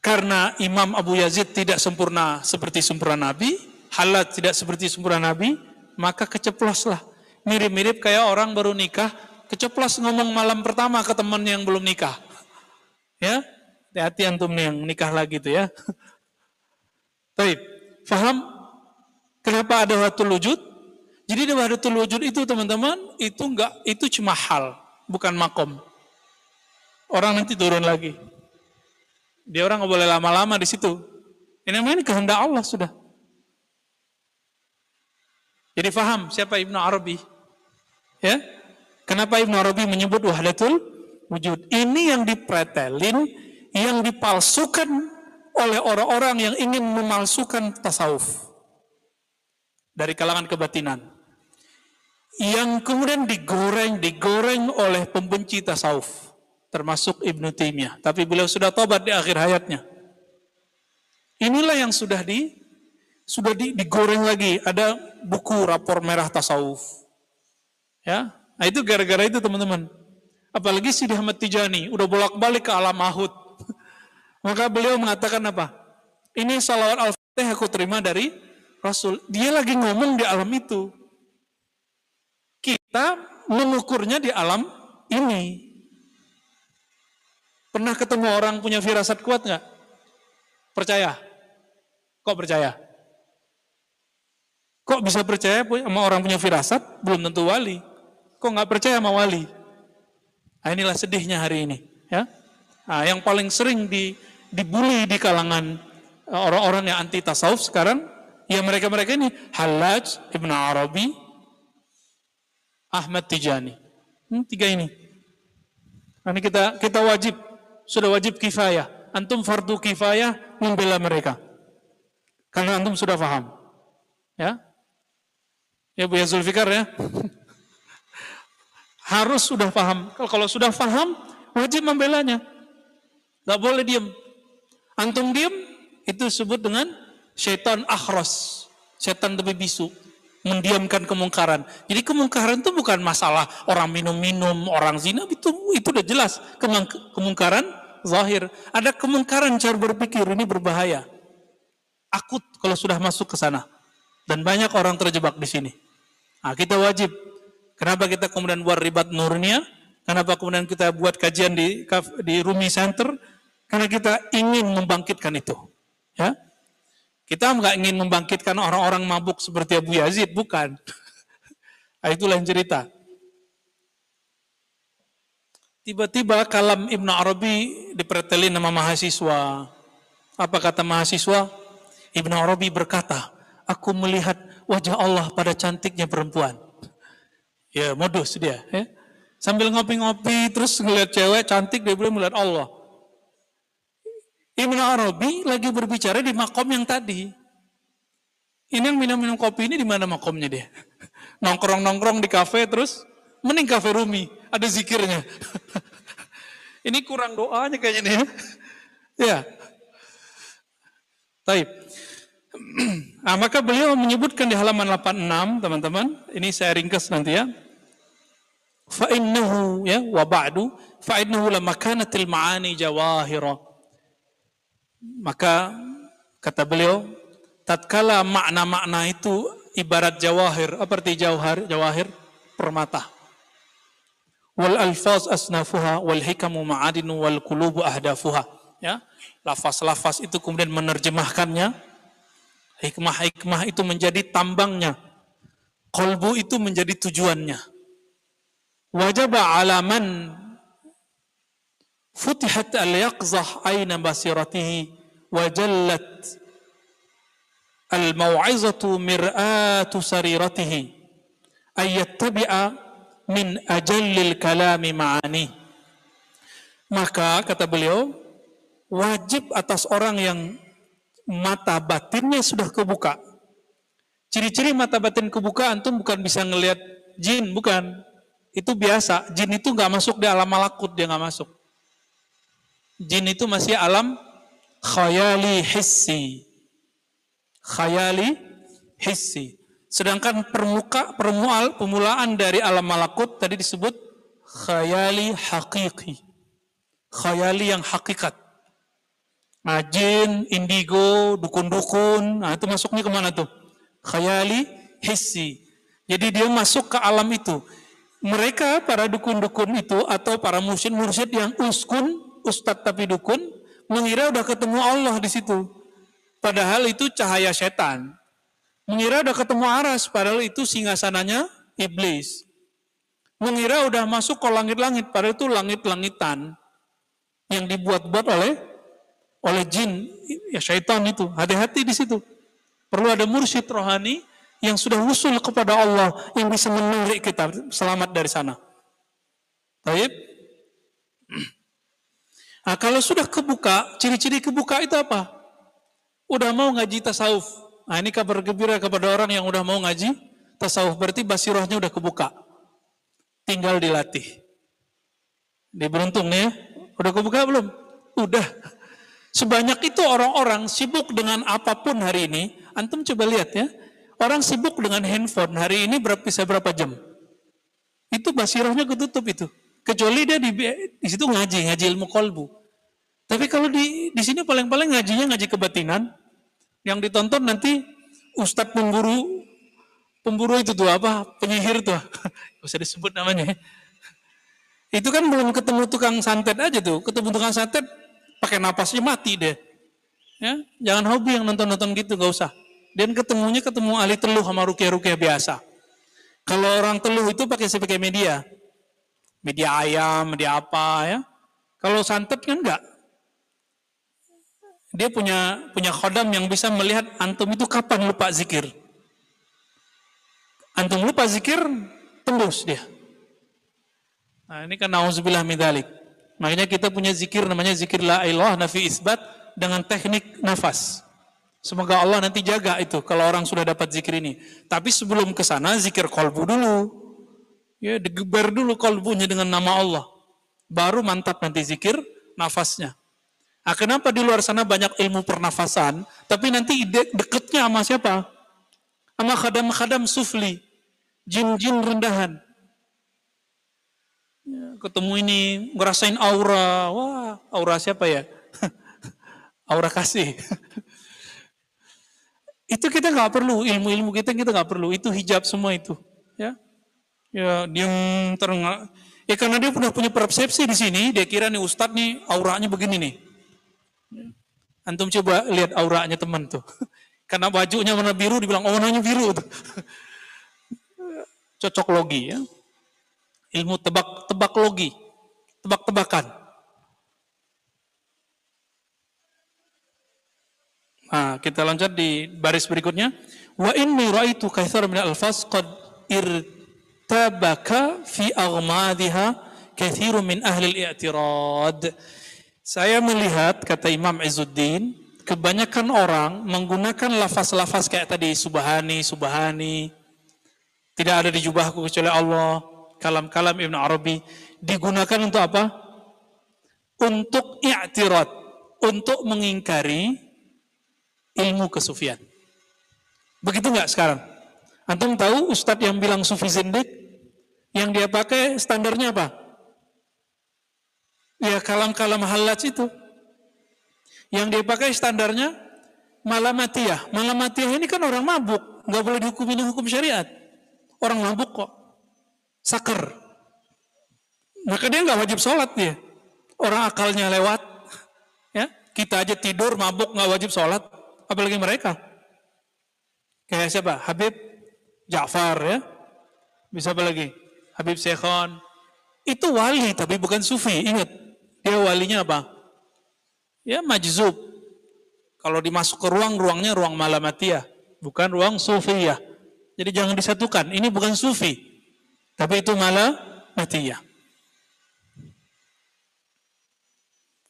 Karena Imam Abu Yazid tidak sempurna seperti sempurna Nabi, Halat tidak seperti sempurna Nabi, maka keceploslah mirip-mirip kayak orang baru nikah, keceplos ngomong malam pertama ke teman yang belum nikah. Ya, hati-hati antum yang nikah lagi tuh ya. [LAUGHS] Baik, faham kenapa ada waktu wujud? Jadi ada waktu wujud itu teman-teman, itu enggak itu cuma hal, bukan makom. Orang nanti turun lagi. Dia orang nggak boleh lama-lama di situ. Ini namanya kehendak Allah sudah. Jadi faham siapa Ibnu Arabi? Ya. Kenapa Ibn Arabi menyebut wahdatul wujud? Ini yang dipretelin, yang dipalsukan oleh orang-orang yang ingin memalsukan tasawuf dari kalangan kebatinan. Yang kemudian digoreng, digoreng oleh pembenci tasawuf, termasuk Ibnu Taimiyah. Tapi beliau sudah tobat di akhir hayatnya. Inilah yang sudah di sudah di, digoreng lagi. Ada buku rapor merah tasawuf Ya, nah itu gara-gara itu teman-teman. Apalagi Sidi Ahmad Tijani udah bolak-balik ke alam mahud. [LAUGHS] Maka beliau mengatakan apa? Ini salawat al-fatih aku terima dari Rasul. Dia lagi ngomong di alam itu. Kita mengukurnya di alam ini. Pernah ketemu orang punya firasat kuat nggak? Percaya? Kok percaya? Kok bisa percaya sama orang punya firasat? Belum tentu wali. Kok nggak percaya sama wali? Nah, inilah sedihnya hari ini. Ya, nah, yang paling sering di, dibully di kalangan eh, orang-orang yang anti tasawuf sekarang, ya mereka-mereka ini Halaj, Ibn Arabi, Ahmad Tijani. Hmm, tiga ini. Nah, ini kita kita wajib, sudah wajib kifayah. Antum fardu kifayah membela mereka. Karena antum sudah paham. Ya, ya Bu ya Zulfikar ya. Harus sudah paham. Kalau sudah paham, wajib membelanya. Gak boleh diam. Antum diam, itu disebut dengan syaitan akhros. Setan tapi bisu. Mendiamkan kemungkaran. Jadi kemungkaran itu bukan masalah orang minum-minum, orang zina, itu itu udah jelas. Kemungkaran zahir. Ada kemungkaran cara berpikir, ini berbahaya. Akut kalau sudah masuk ke sana. Dan banyak orang terjebak di sini. Nah, kita wajib Kenapa kita kemudian buat ribat nurnia? Kenapa kemudian kita buat kajian di di Rumi Center? Karena kita ingin membangkitkan itu. Ya, kita nggak ingin membangkitkan orang-orang mabuk seperti Abu Yazid, bukan. [LAUGHS] nah, itulah yang cerita. Tiba-tiba kalam Ibnu Arabi dipretelin nama mahasiswa. Apa kata mahasiswa? Ibnu Arabi berkata, aku melihat wajah Allah pada cantiknya perempuan. Ya modus dia. Ya. Sambil ngopi-ngopi terus ngeliat cewek cantik dia belum melihat Allah. Ibn Arabi lagi berbicara di makom yang tadi. Ini yang minum-minum kopi ini di mana makomnya dia? [LAUGHS] Nongkrong-nongkrong di kafe terus mending kafe Rumi, ada zikirnya. [LAUGHS] ini kurang doanya kayaknya nih ya. [LAUGHS] Ya. Taib. [CLEARS THROAT] Nah, maka beliau menyebutkan di halaman 86, teman-teman, ini saya ringkas nanti ya. fa innahu ya wa ba'du fa innahu lamma kanatil ma'ani jawahira. Maka kata beliau tatkala makna-makna itu ibarat jawahir apa arti jawahir jawahir? Permata. Wal alfaz asnafuha wal hikamu ma'adinu wal qulubu ahdafuha. Ya lafaz-lafaz itu kemudian menerjemahkannya hikmah-hikmah itu menjadi tambangnya. Kolbu itu menjadi tujuannya. Wajib alaman futihat al-yaqzah aina basiratihi wajallat al-mau'izatu mir'atu sariratihi ayyattabi'a min ajallil kalami ma'ani. Maka kata beliau wajib atas orang yang mata batinnya sudah kebuka ciri-ciri mata batin kebuka antum bukan bisa ngelihat jin bukan itu biasa. Jin itu nggak masuk di alam malakut, dia nggak masuk. Jin itu masih alam khayali hissi. Khayali hissi. Sedangkan permuka, permual, pemulaan dari alam malakut tadi disebut khayali hakiki. Khayali yang hakikat. Nah, jin, indigo, dukun-dukun, nah itu masuknya ke mana tuh? Khayali hissi. Jadi dia masuk ke alam itu mereka para dukun-dukun itu atau para mursyid-mursyid yang uskun, ustadz tapi dukun, mengira udah ketemu Allah di situ. Padahal itu cahaya setan. Mengira udah ketemu aras, padahal itu singgasananya iblis. Mengira udah masuk ke langit-langit, padahal itu langit-langitan yang dibuat-buat oleh oleh jin, ya syaitan itu. Hati-hati di situ. Perlu ada mursyid rohani yang sudah usul kepada Allah yang bisa menarik kita selamat dari sana. Baik. Nah, kalau sudah kebuka, ciri-ciri kebuka itu apa? Udah mau ngaji tasawuf. Nah, ini kabar gembira kepada orang yang udah mau ngaji tasawuf. Berarti basirohnya udah kebuka. Tinggal dilatih. Dia beruntung nih ya. Udah kebuka belum? Udah. Sebanyak itu orang-orang sibuk dengan apa pun hari ini. Antum coba lihat ya Orang sibuk dengan handphone hari ini berapa bisa berapa jam? Itu basirahnya ketutup itu. Kecuali dia di, di situ ngaji, ngaji ilmu kolbu. Tapi kalau di di sini paling-paling ngajinya ngaji kebatinan. Yang ditonton nanti ustadz pemburu pemburu itu tuh apa? Penyihir tuh. [LAUGHS] Bisa disebut namanya. Itu kan belum ketemu tukang santet aja tuh. Ketemu tukang santet pakai napasnya mati deh. Ya, jangan hobi yang nonton-nonton gitu, gak usah. Dan ketemunya ketemu ahli teluh sama rukyah-rukyah biasa. Kalau orang teluh itu pakai sebagai media. Media ayam, media apa ya. Kalau santet kan enggak. Dia punya punya khodam yang bisa melihat antum itu kapan lupa zikir. Antum lupa zikir, tembus dia. Nah, ini kan nauzubillah midalik. Makanya kita punya zikir namanya zikir la ilah nafi isbat dengan teknik nafas. Semoga Allah nanti jaga itu kalau orang sudah dapat zikir ini. Tapi sebelum ke sana zikir kolbu dulu. Ya, digeber dulu kolbunya dengan nama Allah. Baru mantap nanti zikir nafasnya. Nah, kenapa di luar sana banyak ilmu pernafasan, tapi nanti de deketnya sama siapa? Sama khadam-khadam sufli, jin-jin rendahan. Ya, ketemu ini, ngerasain aura, wah aura siapa ya? [LAUGHS] aura kasih. [LAUGHS] Itu kita nggak perlu ilmu-ilmu kita kita nggak perlu. Itu hijab semua itu. Ya, ya dia terengah. Ya karena dia sudah punya persepsi di sini, dia kira nih Ustadz nih auranya begini nih. Antum coba lihat auranya teman tuh. [LAUGHS] Karena bajunya warna biru, dibilang oh warnanya biru. Cocok logi ya. Ilmu tebak tebak logi, tebak-tebakan. Nah, kita lanjut di baris berikutnya. Wa inni ra'aitu kaitsar min al-alfaz qad irtabaka fi aghmadhiha katsirun min ahli al-i'tirad. Saya melihat kata Imam Izzuddin, kebanyakan orang menggunakan lafaz-lafaz kayak tadi subhani, subhani. Tidak ada di jubahku kecuali Allah. Kalam-kalam Ibn Arabi digunakan untuk apa? Untuk i'tirad, untuk mengingkari ilmu kesufian. Begitu nggak sekarang? Antum tahu ustadz yang bilang sufi zindik? Yang dia pakai standarnya apa? Ya kalam-kalam halaj itu. Yang dia pakai standarnya malamatiyah. Malamatiyah ini kan orang mabuk, nggak boleh dihukumi dengan hukum syariat. Orang mabuk kok, saker. Maka dia nggak wajib sholat dia. Orang akalnya lewat, ya kita aja tidur mabuk nggak wajib sholat, apalagi mereka. Kayak siapa? Habib Ja'far ya. Bisa apa lagi? Habib Syekhon. Itu wali tapi bukan sufi. Ingat, dia walinya apa? Ya majzub. Kalau dimasuk ke ruang, ruangnya ruang malamatiyah. Bukan ruang sufiyah. Jadi jangan disatukan. Ini bukan sufi. Tapi itu malamatiyah.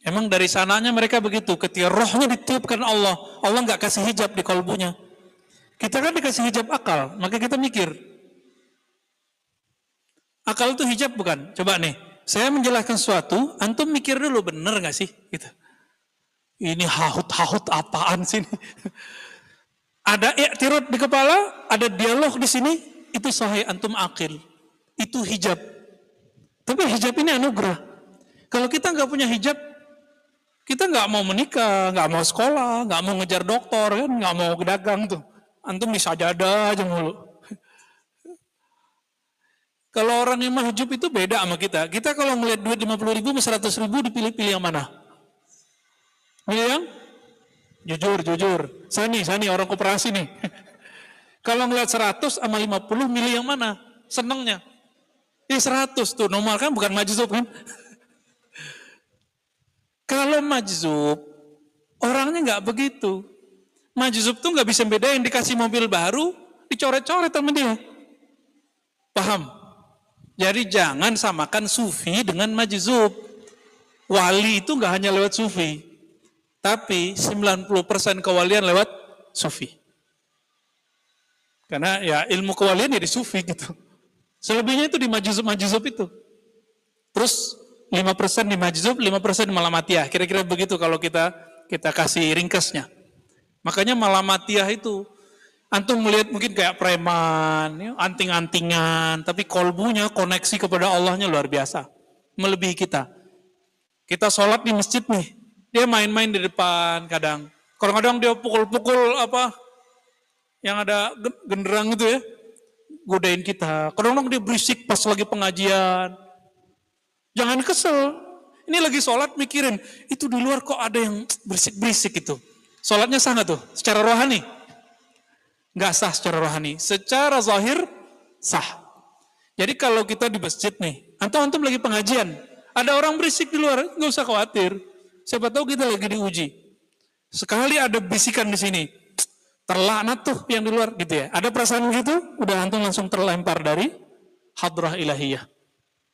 Emang dari sananya mereka begitu. Ketika rohnya ditiupkan Allah, Allah nggak kasih hijab di kolbunya. Kita kan dikasih hijab akal, maka kita mikir. Akal itu hijab bukan? Coba nih, saya menjelaskan sesuatu, antum mikir dulu bener nggak sih? Gitu. Ini hahut-hahut apaan sih? ada iktirad di kepala, ada dialog di sini, itu sahih antum akil. Itu hijab. Tapi hijab ini anugerah. Kalau kita nggak punya hijab, kita nggak mau menikah, nggak mau sekolah, nggak mau ngejar dokter, kan, nggak mau dagang tuh. Antum bisa sajadah aja mulu. Kalau orang yang mahjub itu beda sama kita. Kita kalau melihat duit 50 ribu, 100 ribu dipilih-pilih yang mana? Pilih yang? Jujur, jujur. Saya nih orang koperasi nih. [LAUGHS] kalau melihat 100 sama 50, milih yang mana? Senangnya. Ya 100 tuh, nomor kan bukan majzub kan? kalau majzub, orangnya nggak begitu. Majzub tuh nggak bisa bedain dikasih mobil baru, dicoret-coret sama dia. Paham? Jadi jangan samakan sufi dengan majzub. Wali itu nggak hanya lewat sufi, tapi 90% kewalian lewat sufi. Karena ya ilmu kewalian ya di sufi gitu. Selebihnya itu di majzub-majzub itu. Terus 5% di majzub, 5% di malamatiyah. Kira-kira begitu kalau kita kita kasih ringkasnya. Makanya malamatiyah itu antum melihat mungkin kayak preman, ya, anting-antingan, tapi kolbunya koneksi kepada Allahnya luar biasa, melebihi kita. Kita sholat di masjid nih, dia main-main di depan kadang. Kadang-kadang dia pukul-pukul apa yang ada genderang itu ya, godain kita. Kadang-kadang dia berisik pas lagi pengajian. Jangan kesel. Ini lagi sholat mikirin, itu di luar kok ada yang berisik-berisik itu. Sholatnya sah tuh? Secara rohani? Nggak sah secara rohani. Secara zahir, sah. Jadi kalau kita di masjid nih, antum-antum lagi pengajian, ada orang berisik di luar, nggak usah khawatir. Siapa tahu kita lagi diuji. Sekali ada bisikan di sini, terlaknat tuh yang di luar gitu ya. Ada perasaan begitu, udah antum langsung terlempar dari hadrah ilahiyah.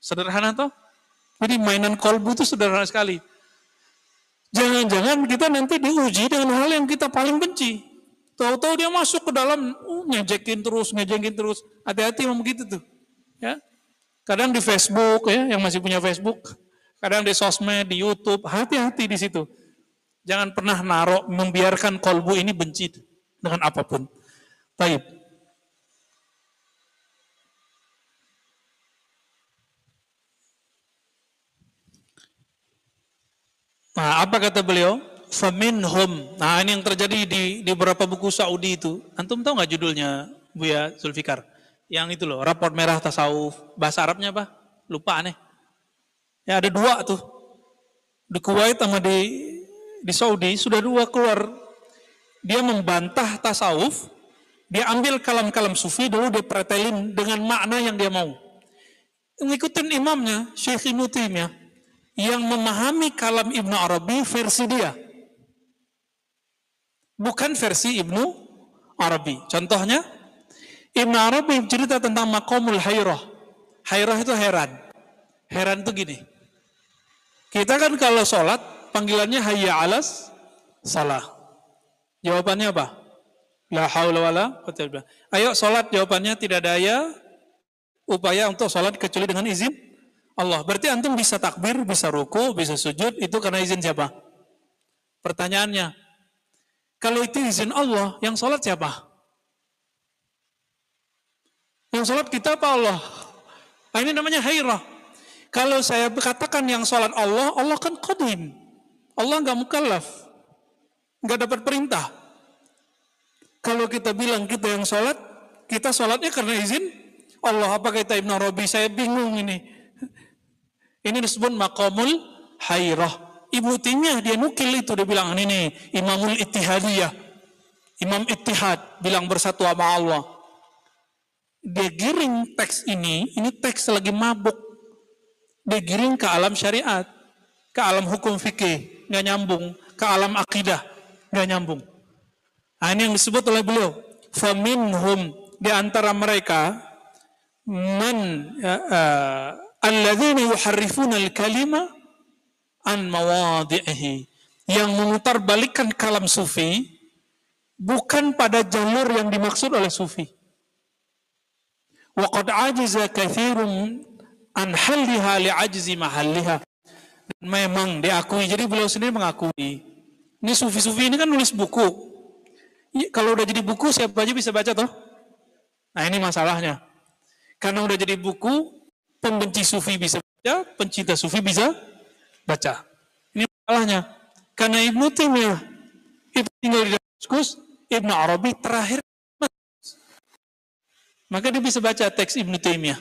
Sederhana tuh. Jadi mainan kolbu itu sederhana sekali. Jangan-jangan kita nanti diuji dengan hal yang kita paling benci. Tahu-tahu dia masuk ke dalam, uh, ngejekin terus, ngejekin terus. Hati-hati memang begitu tuh. Ya. Kadang di Facebook ya, yang masih punya Facebook. Kadang di sosmed, di YouTube. Hati-hati di situ. Jangan pernah narok membiarkan kolbu ini benci dengan apa pun. Baik. Nah, apa kata beliau? Faminhum. Nah, ini yang terjadi di, di beberapa buku Saudi itu. Antum tahu nggak judulnya, Buya Zulfikar? Yang itu loh, raport merah tasawuf. Bahasa Arabnya apa? Lupa aneh. Ya ada dua tuh. Di Kuwait sama di, di Saudi sudah dua keluar. Dia membantah tasawuf. Dia ambil kalam-kalam sufi dulu dia pretelin dengan makna yang dia mau. Ngikutin imamnya, Syekh Ibnu Taimiyah yang memahami kalam Ibnu Arabi versi dia. Bukan versi Ibnu Arabi. Contohnya, Ibnu Arabi cerita tentang makomul hairah. Hairah itu heran. Heran itu gini. Kita kan kalau sholat, panggilannya hayya alas salah. Jawabannya apa? La haula wala Ayo sholat, jawabannya tidak daya upaya untuk sholat kecuali dengan izin Allah. Berarti antum bisa takbir, bisa ruku, bisa sujud, itu karena izin siapa? Pertanyaannya, kalau itu izin Allah, yang sholat siapa? Yang sholat kita apa Allah? Nah, ini namanya hairah. Kalau saya katakan yang sholat Allah, Allah kan qadim. Allah nggak mukallaf. Nggak dapat perintah. Kalau kita bilang kita yang sholat, kita sholatnya karena izin Allah. Apa kata Ibn Arabi? Saya bingung ini. Ini disebut makamul hairah. Ibu Timiyah dia nukil itu. Dia bilang ini imamul ittihadiyah. Imam ittihad bilang bersatu sama Allah. Dia giring teks ini, ini teks lagi mabuk digiring ke alam syariat, ke alam hukum fikih, nggak nyambung, ke alam akidah, nggak nyambung. Nah, ini yang disebut oleh beliau. Faminhum di antara mereka man ya, uh, alladzina yuharrifuna al-kalima an mawadhi'ihi yang memutar balikan kalam sufi bukan pada jalur yang dimaksud oleh sufi. Waqad ajiza kathirun an halliha li'ajzi mahalliha. Memang diakui, jadi beliau sendiri mengakui. Ini sufi-sufi ini kan nulis buku. Kalau udah jadi buku siapa aja bisa baca toh? Nah ini masalahnya. Karena udah jadi buku, pembenci sufi bisa baca, pencinta sufi bisa baca. Ini masalahnya. Karena Ibnu Taimiyah itu tinggal di Damaskus, Ibnu Arabi terakhir maka dia bisa baca teks Ibnu Taimiyah.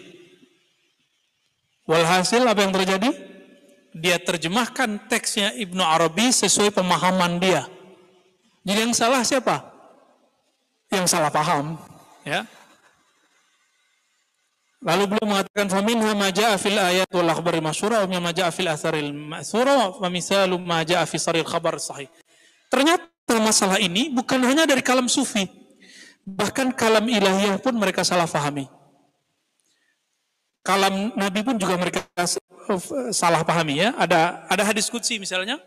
Walhasil apa yang terjadi? Dia terjemahkan teksnya Ibnu Arabi sesuai pemahaman dia. Jadi yang salah siapa? Yang salah paham, ya. Lalu beliau mengatakan faminha ma jaa fil ayat wal akhbari masyhura wa ma jaa fil atharil ma'thura wa misalu ma jaa fi saril khabar sahih. Ternyata masalah ini bukan hanya dari kalam sufi, bahkan kalam ilahiyah pun mereka salah fahami kalam Nabi pun juga mereka salah pahami ya. Ada ada hadis kutsi misalnya.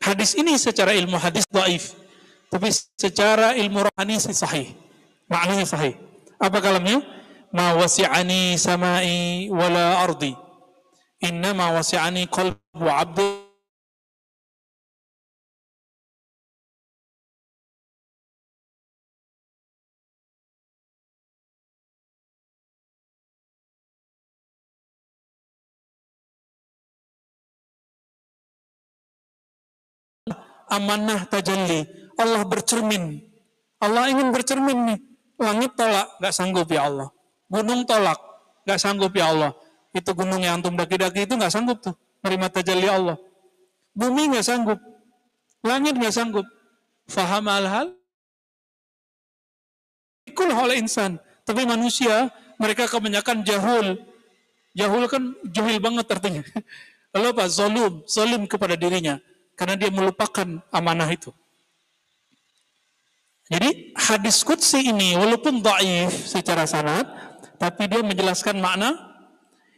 Hadis ini secara ilmu hadis dhaif. Tapi secara ilmu rohani sahih. Maknanya sahih. Apa kalamnya? Ma wasi'ani samai wala ardi. Inna ma wasi'ani qalbu abdi amanah tajalli. Allah bercermin. Allah ingin bercermin nih. Langit tolak, gak sanggup ya Allah. Gunung tolak, gak sanggup ya Allah. Itu gunung yang antum daki-daki itu gak sanggup tuh. Menerima tajalli Allah. Bumi gak sanggup. Langit gak sanggup. Faham al-hal? Ikul oleh insan. Tapi manusia, mereka kebanyakan jahul. Jahul kan jahil banget artinya. [LAUGHS] Lalu apa? Zolim. Zolim kepada dirinya karena dia melupakan amanah itu. Jadi hadis kutsi ini walaupun dhaif secara sanad, tapi dia menjelaskan makna.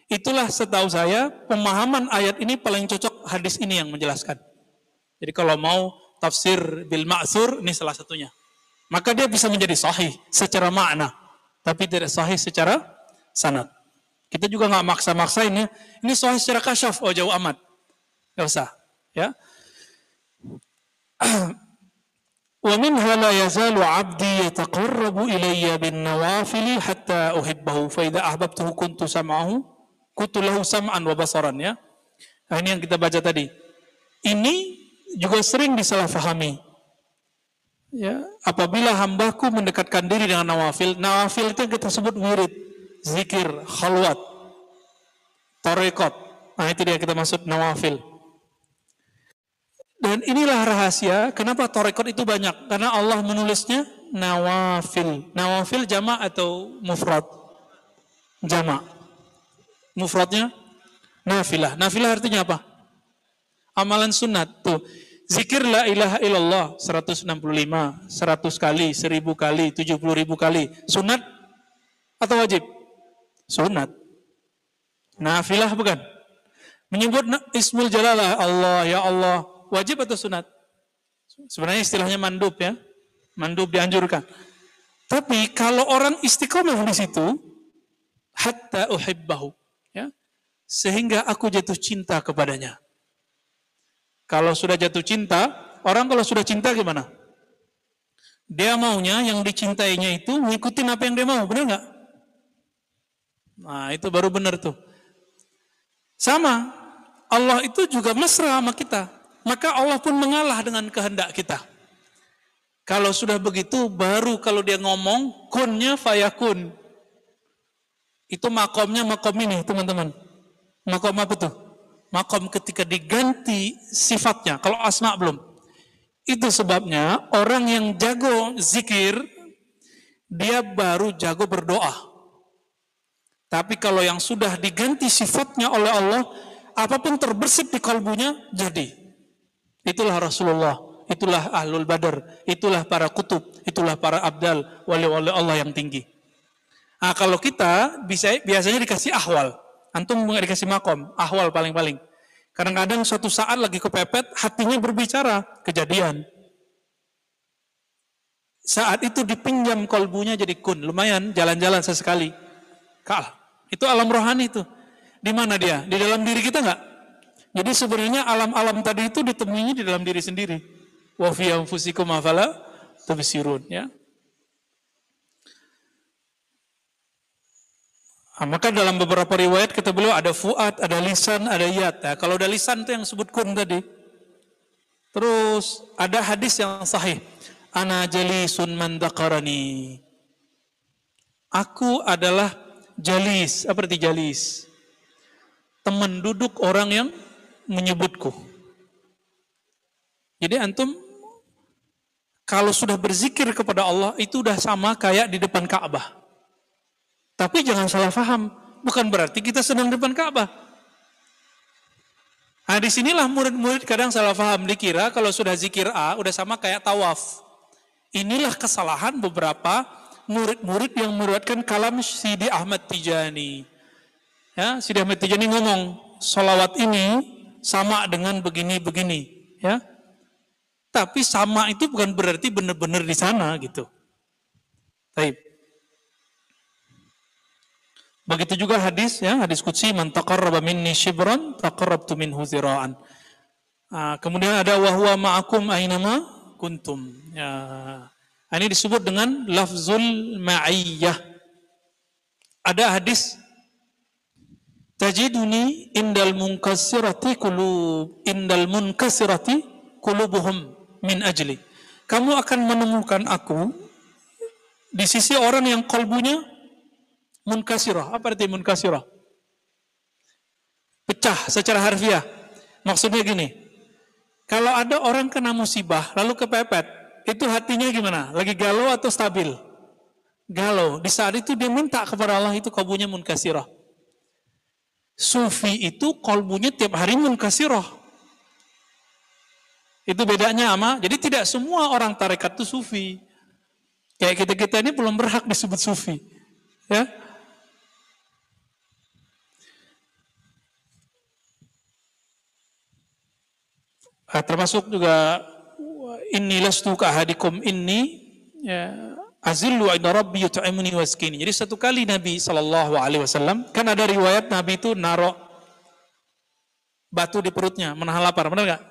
Itulah setahu saya pemahaman ayat ini paling cocok hadis ini yang menjelaskan. Jadi kalau mau tafsir bil ma'thur ini salah satunya. Maka dia bisa menjadi sahih secara makna, tapi tidak sahih secara sanad. Kita juga nggak maksa-maksain ya. Ini sahih secara kasyaf, oh jauh amat. Gak usah. Ya. ومنها لا يزال عبدي يتقرب إلي بالنوافل حتى أحبه فإذا أحببته كنت سمعه كنت له سمعا وبصرا ya nah, ini yang kita baca tadi ini juga sering disalahfahami ya apabila hambaku mendekatkan diri dengan nawafil nawafil itu yang kita sebut wirid zikir khalwat tarekat nah itu dia kita maksud nawafil dan inilah rahasia kenapa torekot itu banyak. Karena Allah menulisnya nawafil. Nawafil jama atau mufrad? Jama. Mufradnya nafilah. Nafilah artinya apa? Amalan sunat. Tuh. Zikir la ilaha illallah 165, 100 kali, 1000 kali, 70 ribu kali. Sunat atau wajib? Sunat. Nafilah bukan? Menyebut ismul jalalah Allah, ya Allah, wajib atau sunat? Sebenarnya istilahnya mandub ya. Mandub dianjurkan. Tapi kalau orang istiqomah di situ, hatta uhibbahu. Ya, sehingga aku jatuh cinta kepadanya. Kalau sudah jatuh cinta, orang kalau sudah cinta gimana? Dia maunya yang dicintainya itu ngikutin apa yang dia mau, benar nggak? Nah itu baru benar tuh. Sama, Allah itu juga mesra sama kita. Maka Allah pun mengalah dengan kehendak kita. Kalau sudah begitu, baru kalau dia ngomong, kunnya fayakun. Itu makomnya makom ini, teman-teman. Makom apa tuh? Makom ketika diganti sifatnya. Kalau asma belum. Itu sebabnya orang yang jago zikir, dia baru jago berdoa. Tapi kalau yang sudah diganti sifatnya oleh Allah, apa pun terbersit di kalbunya, jadi. Itulah Rasulullah, itulah Ahlul Badar, itulah para kutub, itulah para abdal, wali-wali Allah yang tinggi. Nah, kalau kita bisa biasanya dikasih ahwal. Antum dikasih makom, ahwal paling-paling. Kadang-kadang suatu saat lagi kepepet, hatinya berbicara, kejadian. Saat itu dipinjam kolbunya jadi kun, lumayan jalan-jalan sesekali. Kalah. Itu alam rohani itu. Di mana dia? Di dalam diri kita nggak? Jadi sebenarnya alam-alam tadi itu ditemuinya di dalam diri sendiri. Wa fi anfusikum afala tubsirun ya. Nah, maka dalam beberapa riwayat kita beliau ada fuad, ada lisan, ada yat. Nah, kalau ada lisan itu yang sebut kun tadi. Terus ada hadis yang sahih. Ana jalisun man Aku adalah Jalis, apa arti jalis? Teman duduk orang yang menyebutku. Jadi antum kalau sudah berzikir kepada Allah itu udah sama kayak di depan Ka'bah. Tapi jangan salah faham, bukan berarti kita sedang di depan Ka'bah. Nah di sinilah murid-murid kadang salah faham, dikira kalau sudah zikir A udah sama kayak tawaf. Inilah kesalahan beberapa murid-murid yang meriwayatkan kalam Sidi Ahmad Tijani. Ya, Sidi Ahmad Tijani ngomong, solawat ini sama dengan begini-begini. Ya, tapi sama itu bukan berarti benar-benar di sana gitu. Taib. Begitu juga hadis ya, hadis qudsi man taqarraba minni shibran taqarrabtu minhu zira'an. Nah, kemudian ada wahwa ma'akum ainama kuntum. Ya, ini disebut dengan lafzul ma'iyyah. Ada hadis tajiduni indal munkasirati kulub indal munkasirati kulubuhum min ajli. Kamu akan menemukan aku di sisi orang yang kalbunya munkasirah. Apa arti munkasirah? Pecah secara harfiah. Maksudnya gini, kalau ada orang kena musibah lalu kepepet, itu hatinya gimana? Lagi galau atau stabil? Galau. Di saat itu dia minta kepada Allah itu kalbunya munkasirah. Sufi itu kalbunya tiap hari munkasirah. Itu bedanya sama, jadi tidak semua orang tarekat itu sufi. Kayak kita-kita ini belum berhak disebut sufi. Ya, Nah, termasuk juga inni lastu ka ahadikum inni ya, azillu inda rabbi yut'imuni waskini. Jadi satu kali Nabi sallallahu alaihi wasallam kan ada riwayat Nabi itu narok batu di perutnya menahan lapar, benar nggak?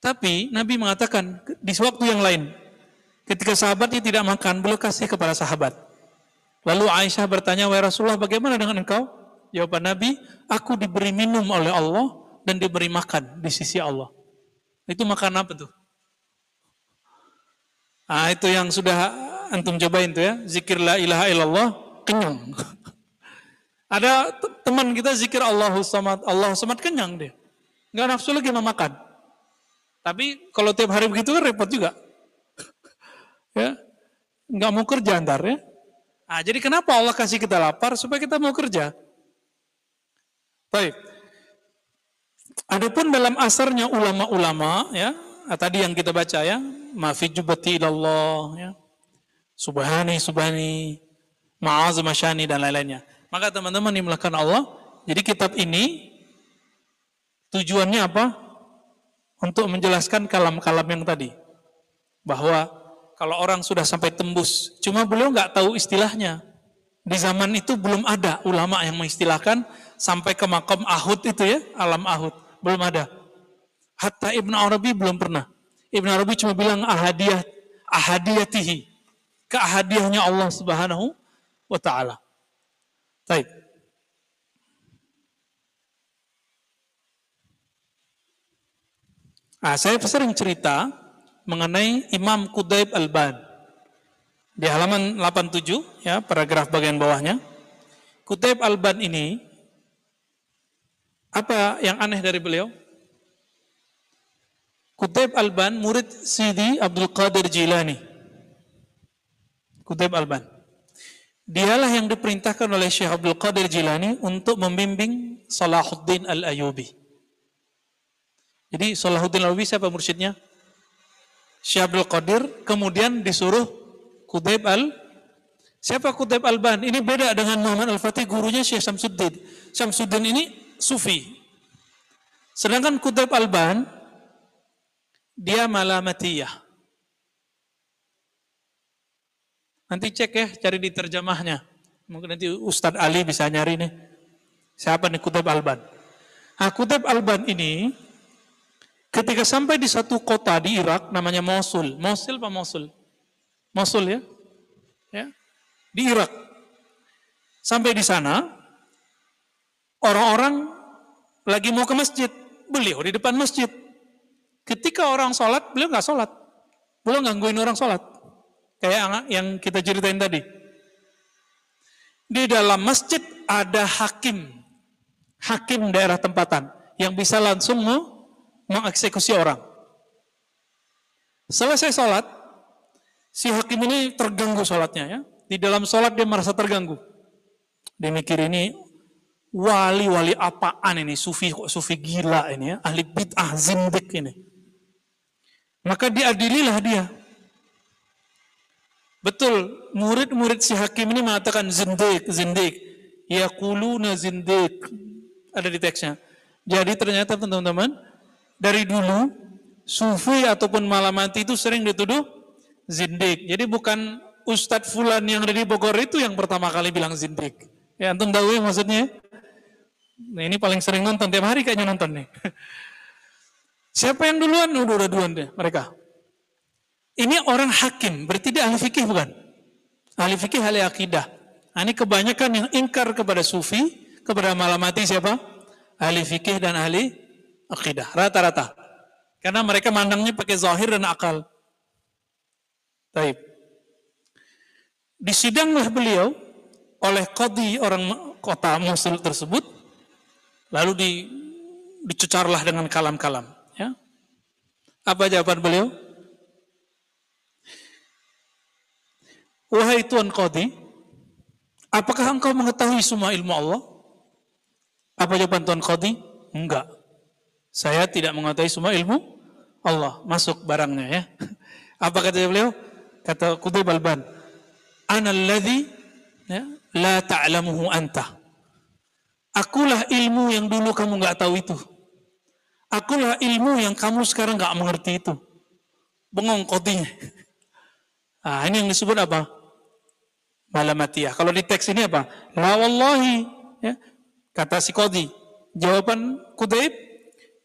Tapi Nabi mengatakan di waktu yang lain ketika sahabatnya tidak makan, beliau kasih kepada sahabat. Lalu Aisyah bertanya, "Wahai Rasulullah, bagaimana dengan engkau?" Jawaban Nabi, "Aku diberi minum oleh Allah dan diberi makan di sisi Allah." Itu makan apa tuh? Ah itu yang sudah antum cobain tuh ya, zikir la ilaha illallah, kenyang. [LAUGHS] Ada teman kita zikir Allah samad, Allah samad kenyang dia. Nggak nafsu lagi mau makan. Tapi kalau tiap hari begitu kan repot juga. [LAUGHS] ya, nggak mau kerja ntar ya. Nah, jadi kenapa Allah kasih kita lapar supaya kita mau kerja? Baik. Adapun dalam asarnya ulama-ulama ya, tadi yang kita baca ya, Mafi jubati ilallah ya. Subhani subhani ma'az masyani dan lain-lainnya. Maka teman-teman dimulakan Allah, jadi kitab ini tujuannya apa? Untuk menjelaskan kalam-kalam yang tadi. Bahwa kalau orang sudah sampai tembus, cuma beliau nggak tahu istilahnya. Di zaman itu belum ada ulama yang mengistilahkan sampai ke makam ahud itu ya, alam ahud. Belum ada. Hatta Ibn Arabi belum pernah. Ibn Arabi cuma bilang ahadiyah, ahadiyatihi ke hadiahnya Allah Subhanahu wa taala. Baik. Nah, saya sering cerita mengenai Imam Kudaib Alban. Di halaman 87 ya, paragraf bagian bawahnya. Kudaib Alban ini apa yang aneh dari beliau? Kudaib Alban murid Sidi Abdul Qadir Jilani. Kudaib Alban. Dialah yang diperintahkan oleh Syekh Abdul Qadir Jilani untuk membimbing Salahuddin Al-Ayubi. Jadi Salahuddin Al-Ayubi siapa mursyidnya? Syekh Abdul Qadir, kemudian disuruh Kudaib Al Siapa Kudaib Al-Ban? Ini beda dengan Muhammad Al-Fatih, gurunya Syekh Samsuddin. Samsuddin ini sufi. Sedangkan Kudaib Al-Ban, dia malamatiyah. Nanti cek ya, cari di terjemahnya. Mungkin nanti Ustadz Ali bisa nyari nih. Siapa nih Kudaib Al-Ban? Nah, Kudaib Al-Ban ini Ketika sampai di satu kota di Irak namanya Mosul. Mosul apa Mosul? Mosul ya. ya. Di Irak. Sampai di sana orang-orang lagi mau ke masjid. Beliau di depan masjid. Ketika orang sholat, beliau nggak sholat. Beliau gangguin orang sholat. Kayak yang kita ceritain tadi. Di dalam masjid ada hakim. Hakim daerah tempatan. Yang bisa langsung mengeksekusi orang. Selesai sholat, si hakim ini terganggu sholatnya ya. Di dalam sholat dia merasa terganggu. Dia mikir ini wali-wali apaan ini, sufi sufi gila ini ya, ahli bid'ah zindik ini. Maka diadililah dia. Betul, murid-murid si hakim ini mengatakan zindik, zindik. Yaquluna zindik. Ada di teksnya. Jadi ternyata teman-teman, dari dulu sufi ataupun malamati itu sering dituduh zindik. Jadi bukan Ustadz Fulan yang ada di Bogor itu yang pertama kali bilang zindik. Ya antum tahu ya maksudnya? Nah, ini paling sering nonton tiap hari kayaknya nonton nih. [LAUGHS] Siapa yang duluan? Udah udah duluan deh mereka. Ini orang hakim, berarti dia ahli fikih bukan? Ahli fikih, ahli akidah. Nah, ini kebanyakan yang ingkar kepada sufi, kepada malamati siapa? Ahli fikih dan ahli akidah, rata-rata. Karena mereka mandangnya pakai zahir dan akal. Taib. Disidanglah beliau oleh kodi orang kota Mosul tersebut, lalu di, dicecarlah dengan kalam-kalam. Ya. Apa jawaban beliau? Wahai Tuan Qadi, apakah engkau mengetahui semua ilmu Allah? Apa jawaban Tuan Qadi? Enggak. Saya tidak mengetahui semua ilmu Allah. Masuk barangnya ya. [LAUGHS] Apa kata beliau? Kata Qutb Balban. Ana alladhi ya, la ta'lamuhu anta. Akulah ilmu yang dulu kamu nggak tahu itu. Akulah ilmu yang kamu sekarang nggak mengerti itu. Bengong kotinya. [LAUGHS] Nah, ini yang disebut apa? malamatiyah. Kalau di teks ini apa? La wallahi. Ya. Kata si Qadi. Jawaban Kudaib.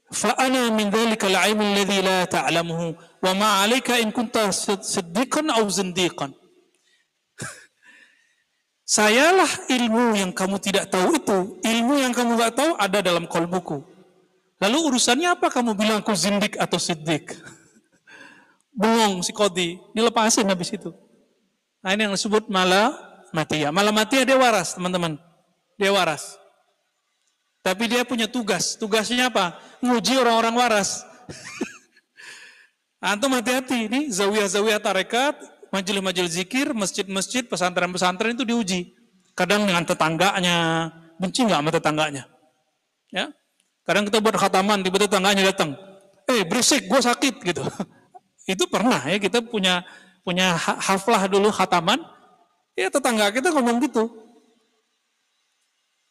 Fa'ana min dhalika al-'ilmu alladhi la ta'lamuhu wa ma'alika 'alayka in kunta siddiqan aw zindiqan. [LAUGHS] Sayalah ilmu yang kamu tidak tahu itu. Ilmu yang kamu nggak tahu ada dalam kolbuku. Lalu urusannya apa kamu bilang aku zindik atau siddiq? [LAUGHS] Bungung si Kodi. Dilepasin habis itu. Nah ini yang disebut mala matia. Mala matia dia waras teman-teman. Dia waras. Tapi dia punya tugas. Tugasnya apa? Nguji orang-orang waras. [LAUGHS] Antum hati-hati ini zawiyah-zawiyah tarekat, majelis-majelis zikir, masjid-masjid, pesantren-pesantren itu diuji. Kadang dengan tetangganya, benci nggak sama tetangganya? Ya, kadang kita buat khataman, tiba-tiba tetangganya datang, eh berisik, gue sakit gitu. [LAUGHS] itu pernah ya kita punya punya haflah dulu khataman, ya tetangga kita ngomong gitu.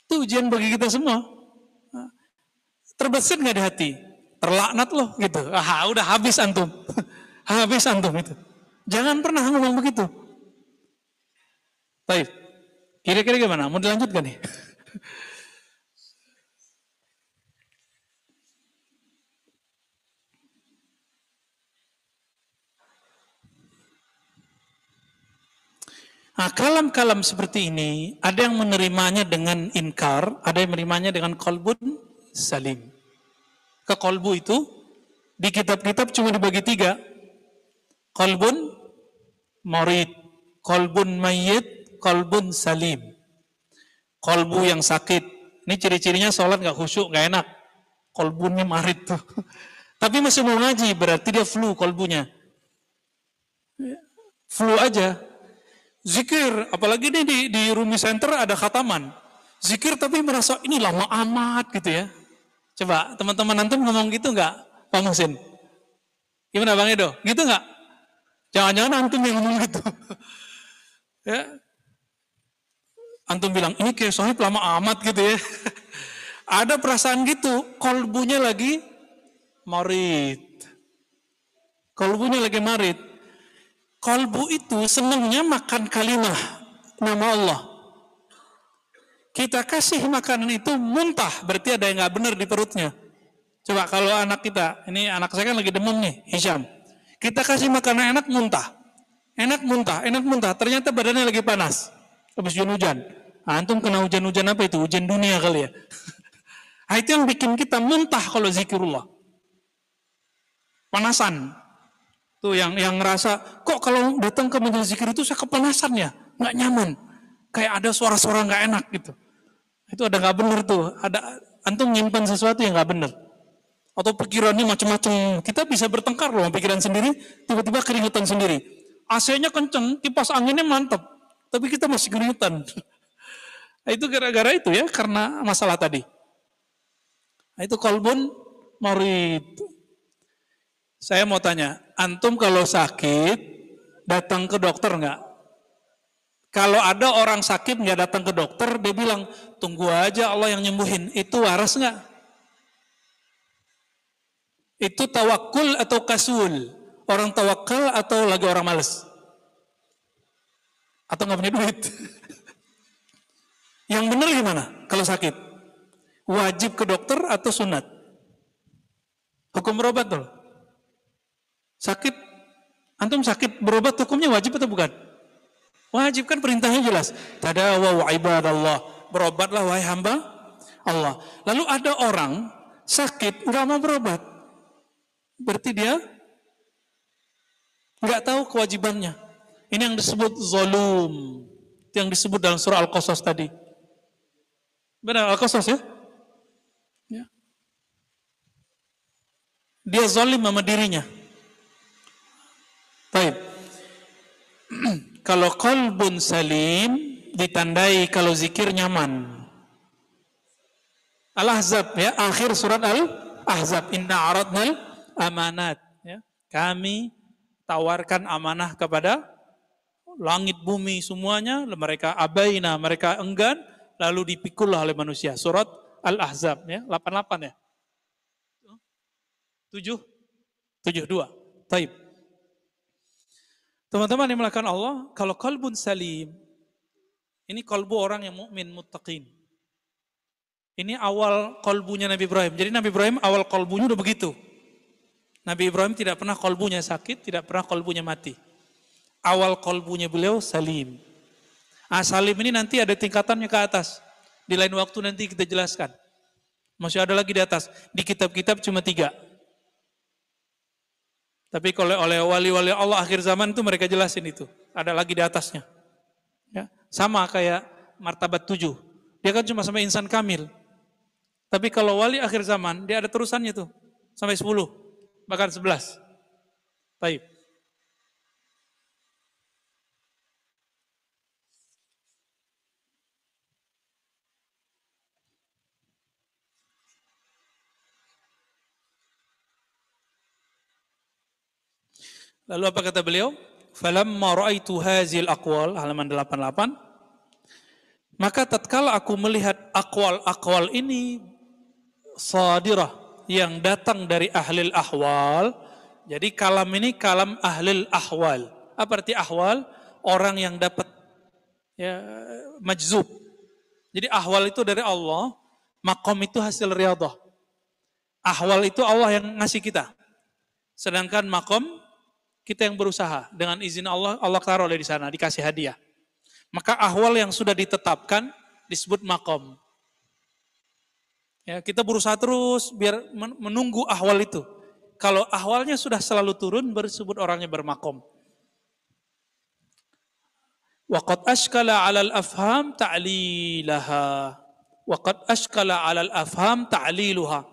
Itu ujian bagi kita semua. Terbesit nggak di hati? Terlaknat loh gitu. Ah, udah habis antum. [LAUGHS] habis antum itu. Jangan pernah ngomong begitu. Baik. Kira-kira gimana? Mau dilanjutkan nih? [LAUGHS] Nah, kalam-kalam seperti ini, ada yang menerimanya dengan inkar, ada yang menerimanya dengan kolbun salim. Ke kolbu itu di kitab-kitab cuma dibagi tiga. Kolbun marid, kolbun mayit, kolbun salim. Kolbu yang sakit. Ini ciri-cirinya sholat nggak khusyuk, nggak enak. Kolbunnya marid tuh. [LAUGHS] Tapi masih mau ngaji, berarti dia flu kolbunya. Flu aja. Zikir, apalagi ini di, di Rumi Center ada khataman. Zikir tapi merasa ini lama amat gitu ya. Coba teman-teman nanti ngomong gitu nggak, Pak Musin? Gimana Bang Edo? Gitu nggak? Jangan-jangan antum yang ngomong gitu. [LAUGHS] ya. Antum bilang, ini kayak soalnya lama amat gitu ya. [LAUGHS] Ada perasaan gitu, kolbunya lagi marid. Kolbunya lagi marid. Kolbu itu senangnya makan kalimah nama Allah. Kita kasih makanan itu muntah, berarti ada yang nggak benar di perutnya. Coba kalau anak kita, ini anak saya kan lagi demam nih, Hisham. Kita kasih makanan enak muntah. Enak muntah, enak muntah. Ternyata badannya lagi panas. Habis hujan-hujan. Antum kena hujan-hujan apa itu? Hujan dunia kali ya. [LAUGHS] Nah, itu yang bikin kita muntah kalau zikirullah. Panasan. Tuh yang yang ngerasa, kok kalau datang ke majelis zikir itu saya kepanasan ya? Nggak nyaman. Kayak ada suara-suara nggak enak gitu. Itu ada nggak bener tuh. Ada antum nyimpan sesuatu yang nggak bener atau pikirannya macam-macam. Kita bisa bertengkar loh pikiran sendiri, tiba-tiba keringetan sendiri. AC-nya kenceng, kipas anginnya mantap, tapi kita masih keringetan. [LAUGHS] Itu gara-gara itu ya, karena masalah tadi. Nah, itu kolbun marid. Saya mau tanya, antum kalau sakit datang ke dokter nggak? Kalau ada orang sakit nggak datang ke dokter, dia bilang tunggu aja Allah yang nyembuhin. Itu waras nggak? Itu tawakul atau kasul? Orang tawakal atau lagi orang males? Atau nggak punya duit? [LAUGHS] Yang benar gimana kalau sakit? Wajib ke dokter atau sunat? Hukum berobat tuh. Sakit, antum sakit berobat hukumnya wajib atau bukan? Wajib kan perintahnya jelas. Tadawa wa ibadallah. Berobatlah wahai hamba Allah. Lalu ada orang sakit nggak mau berobat. Berarti dia nggak tahu kewajibannya. Ini yang disebut zolum. Yang disebut dalam surah Al-Qasas tadi. Benar Al-Qasas ya? ya? Dia zolim sama dirinya. Baik. [CLEARS THROAT] kalau kolbun salim ditandai kalau zikir nyaman. Al-Ahzab ya, akhir surat Al-Ahzab. Inna aradnal amanat. Ya. Kami tawarkan amanah kepada langit bumi semuanya, mereka abaina, mereka enggan, lalu dipikullah oleh manusia. Surat Al-Ahzab ya, 88 ya. 7 72. Taib. Teman-teman yang melakukan Allah, kalau kalbun salim, ini kalbu orang yang mukmin muttaqin. Ini awal kalbunya Nabi Ibrahim. Jadi Nabi Ibrahim awal kalbunya udah begitu. Nabi Ibrahim tidak pernah kolbunya sakit, tidak pernah kolbunya mati. Awal kolbunya beliau salim. Ah, salim ini nanti ada tingkatannya ke atas. Di lain waktu nanti kita jelaskan. Masih ada lagi di atas. Di kitab-kitab cuma tiga. Tapi kalau oleh wali-wali Allah akhir zaman itu mereka jelasin itu. Ada lagi di atasnya. Ya, sama kayak martabat tujuh. Dia kan cuma sampai insan kamil. Tapi kalau wali akhir zaman, dia ada terusannya tuh. Sampai sepuluh bahkan 11. Baik. Lalu apa kata beliau? Falamma ra'aitu hazil aqwal halaman 88 maka tatkala aku melihat akwal-akwal ini sadirah yang datang dari ahlil ahwal. Jadi kalam ini kalam ahlil ahwal. Apa arti ahwal? Orang yang dapat ya, majzub. Jadi ahwal itu dari Allah, makom itu hasil riadah. Ahwal itu Allah yang ngasih kita. Sedangkan makom kita yang berusaha dengan izin Allah, Allah taruh di sana, dikasih hadiah. Maka ahwal yang sudah ditetapkan disebut makom. Ya, kita berusaha terus biar menunggu ahwal itu. kalau ahwalnya sudah selalu turun bersebut orangnya bermakom. Ashkala 'alal afham ta'lilaha. Ashkala 'alal afham ta'liluha.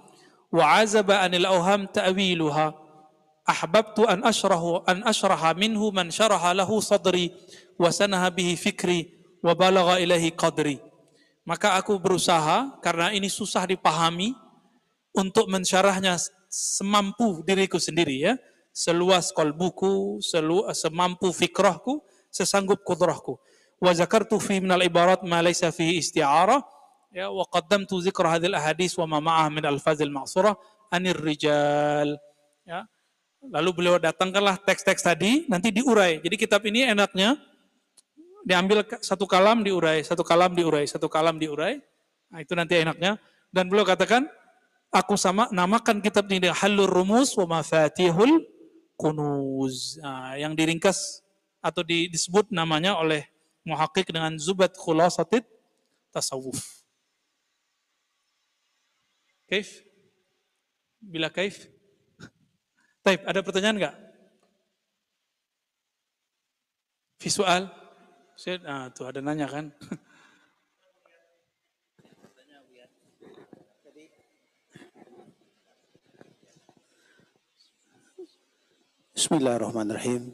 Wa 'anil awham ta'wiluha. Ahbabtu an ashrahu an ashraha minhu man syaraha lahu sadri wa sanaha bihi fikri wa balagha ilahi qadri. Maka aku berusaha karena ini susah dipahami untuk mensyarahnya semampu diriku sendiri ya, seluas kolbuku, selu, semampu fikrahku, sesanggup kudrahku. Wa zakartu fi minal ibarat ma laysa fihi isti'arah ya wa qaddamtu zikra hadhil ahadis wa ma ma'ah min alfazil ma'surah anir rijal ya. Lalu beliau datangkanlah teks-teks tadi nanti diurai. Jadi kitab ini enaknya diambil satu kalam diurai, satu kalam diurai, satu kalam diurai. Nah, itu nanti enaknya. Dan beliau katakan aku sama namakan kitab ini dengan Halur Rumus wa Mafatihul Kunuz. Nah, yang diringkas atau disebut namanya oleh muhakkik dengan Zubat Khulasatid Tasawuf. Kaif? Bila kaif? Taib, ada pertanyaan enggak? Visual? Nah, tuh ada nanya kan? Bismillahirrahmanirrahim.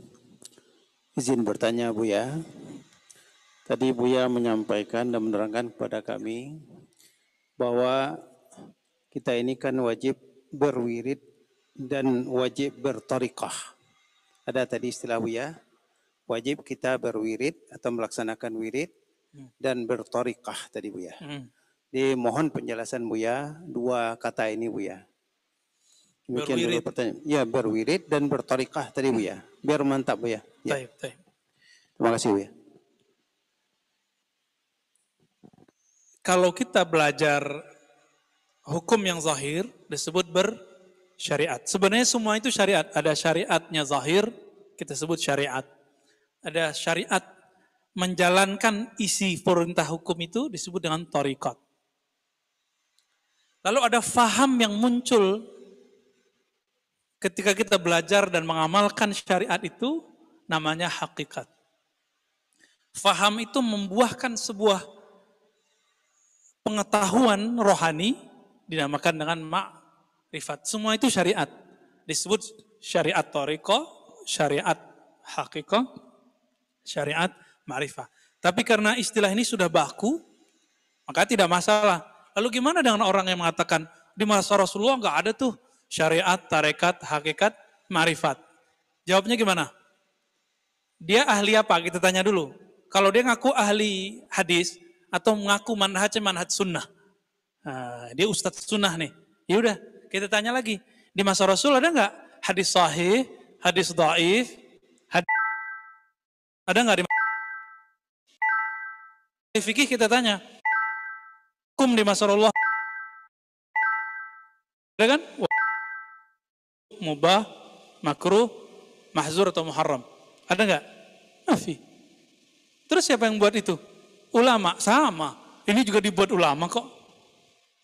Izin bertanya Buya. Tadi Buya menyampaikan dan menerangkan kepada kami bahwa kita ini kan wajib berwirid dan wajib bertarikah. Ada tadi istilah Buya, wajib kita berwirid atau melaksanakan wirid dan bertarikah tadi Buya. Hmm. Dimohon penjelasan Buya dua kata ini Buya. Demikian berwirid. dulu pertanyaan. Ya, berwirid dan bertorikah tadi Bu ya. Biar mantap Bu ya. ya. Taib, taib. Terima kasih Bu ya. Kalau kita belajar hukum yang zahir disebut bersyariat. Sebenarnya semua itu syariat. Ada syariatnya zahir, kita sebut syariat. Ada syariat menjalankan isi perintah hukum itu disebut dengan tarikat. Lalu ada faham yang muncul ketika kita belajar dan mengamalkan syariat itu namanya hakikat. Faham itu membuahkan sebuah pengetahuan rohani dinamakan dengan ma'rifat. Semua itu syariat. Disebut syariat toriko, syariat hakikat, syariat ma'rifah. Tapi karena istilah ini sudah baku, maka tidak masalah. Lalu gimana dengan orang yang mengatakan di masa Rasulullah nggak ada tuh syariat, tarekat, hakikat, marifat. Jawabnya gimana? Dia ahli apa? Kita tanya dulu. Kalau dia ngaku ahli hadis atau mengaku manhaj manhaj sunnah. Nah, dia ustadz sunnah nih. Ya udah, kita tanya lagi. Di masa Rasul ada nggak hadis sahih, hadis dhaif, hadis ada nggak di fikih kita tanya. Hukum di masa Rasulullah ada kan? mubah, makruh, mahzur atau muharram? Ada nggak? Nafi. Terus siapa yang buat itu? Ulama, sama. Ini juga dibuat ulama kok.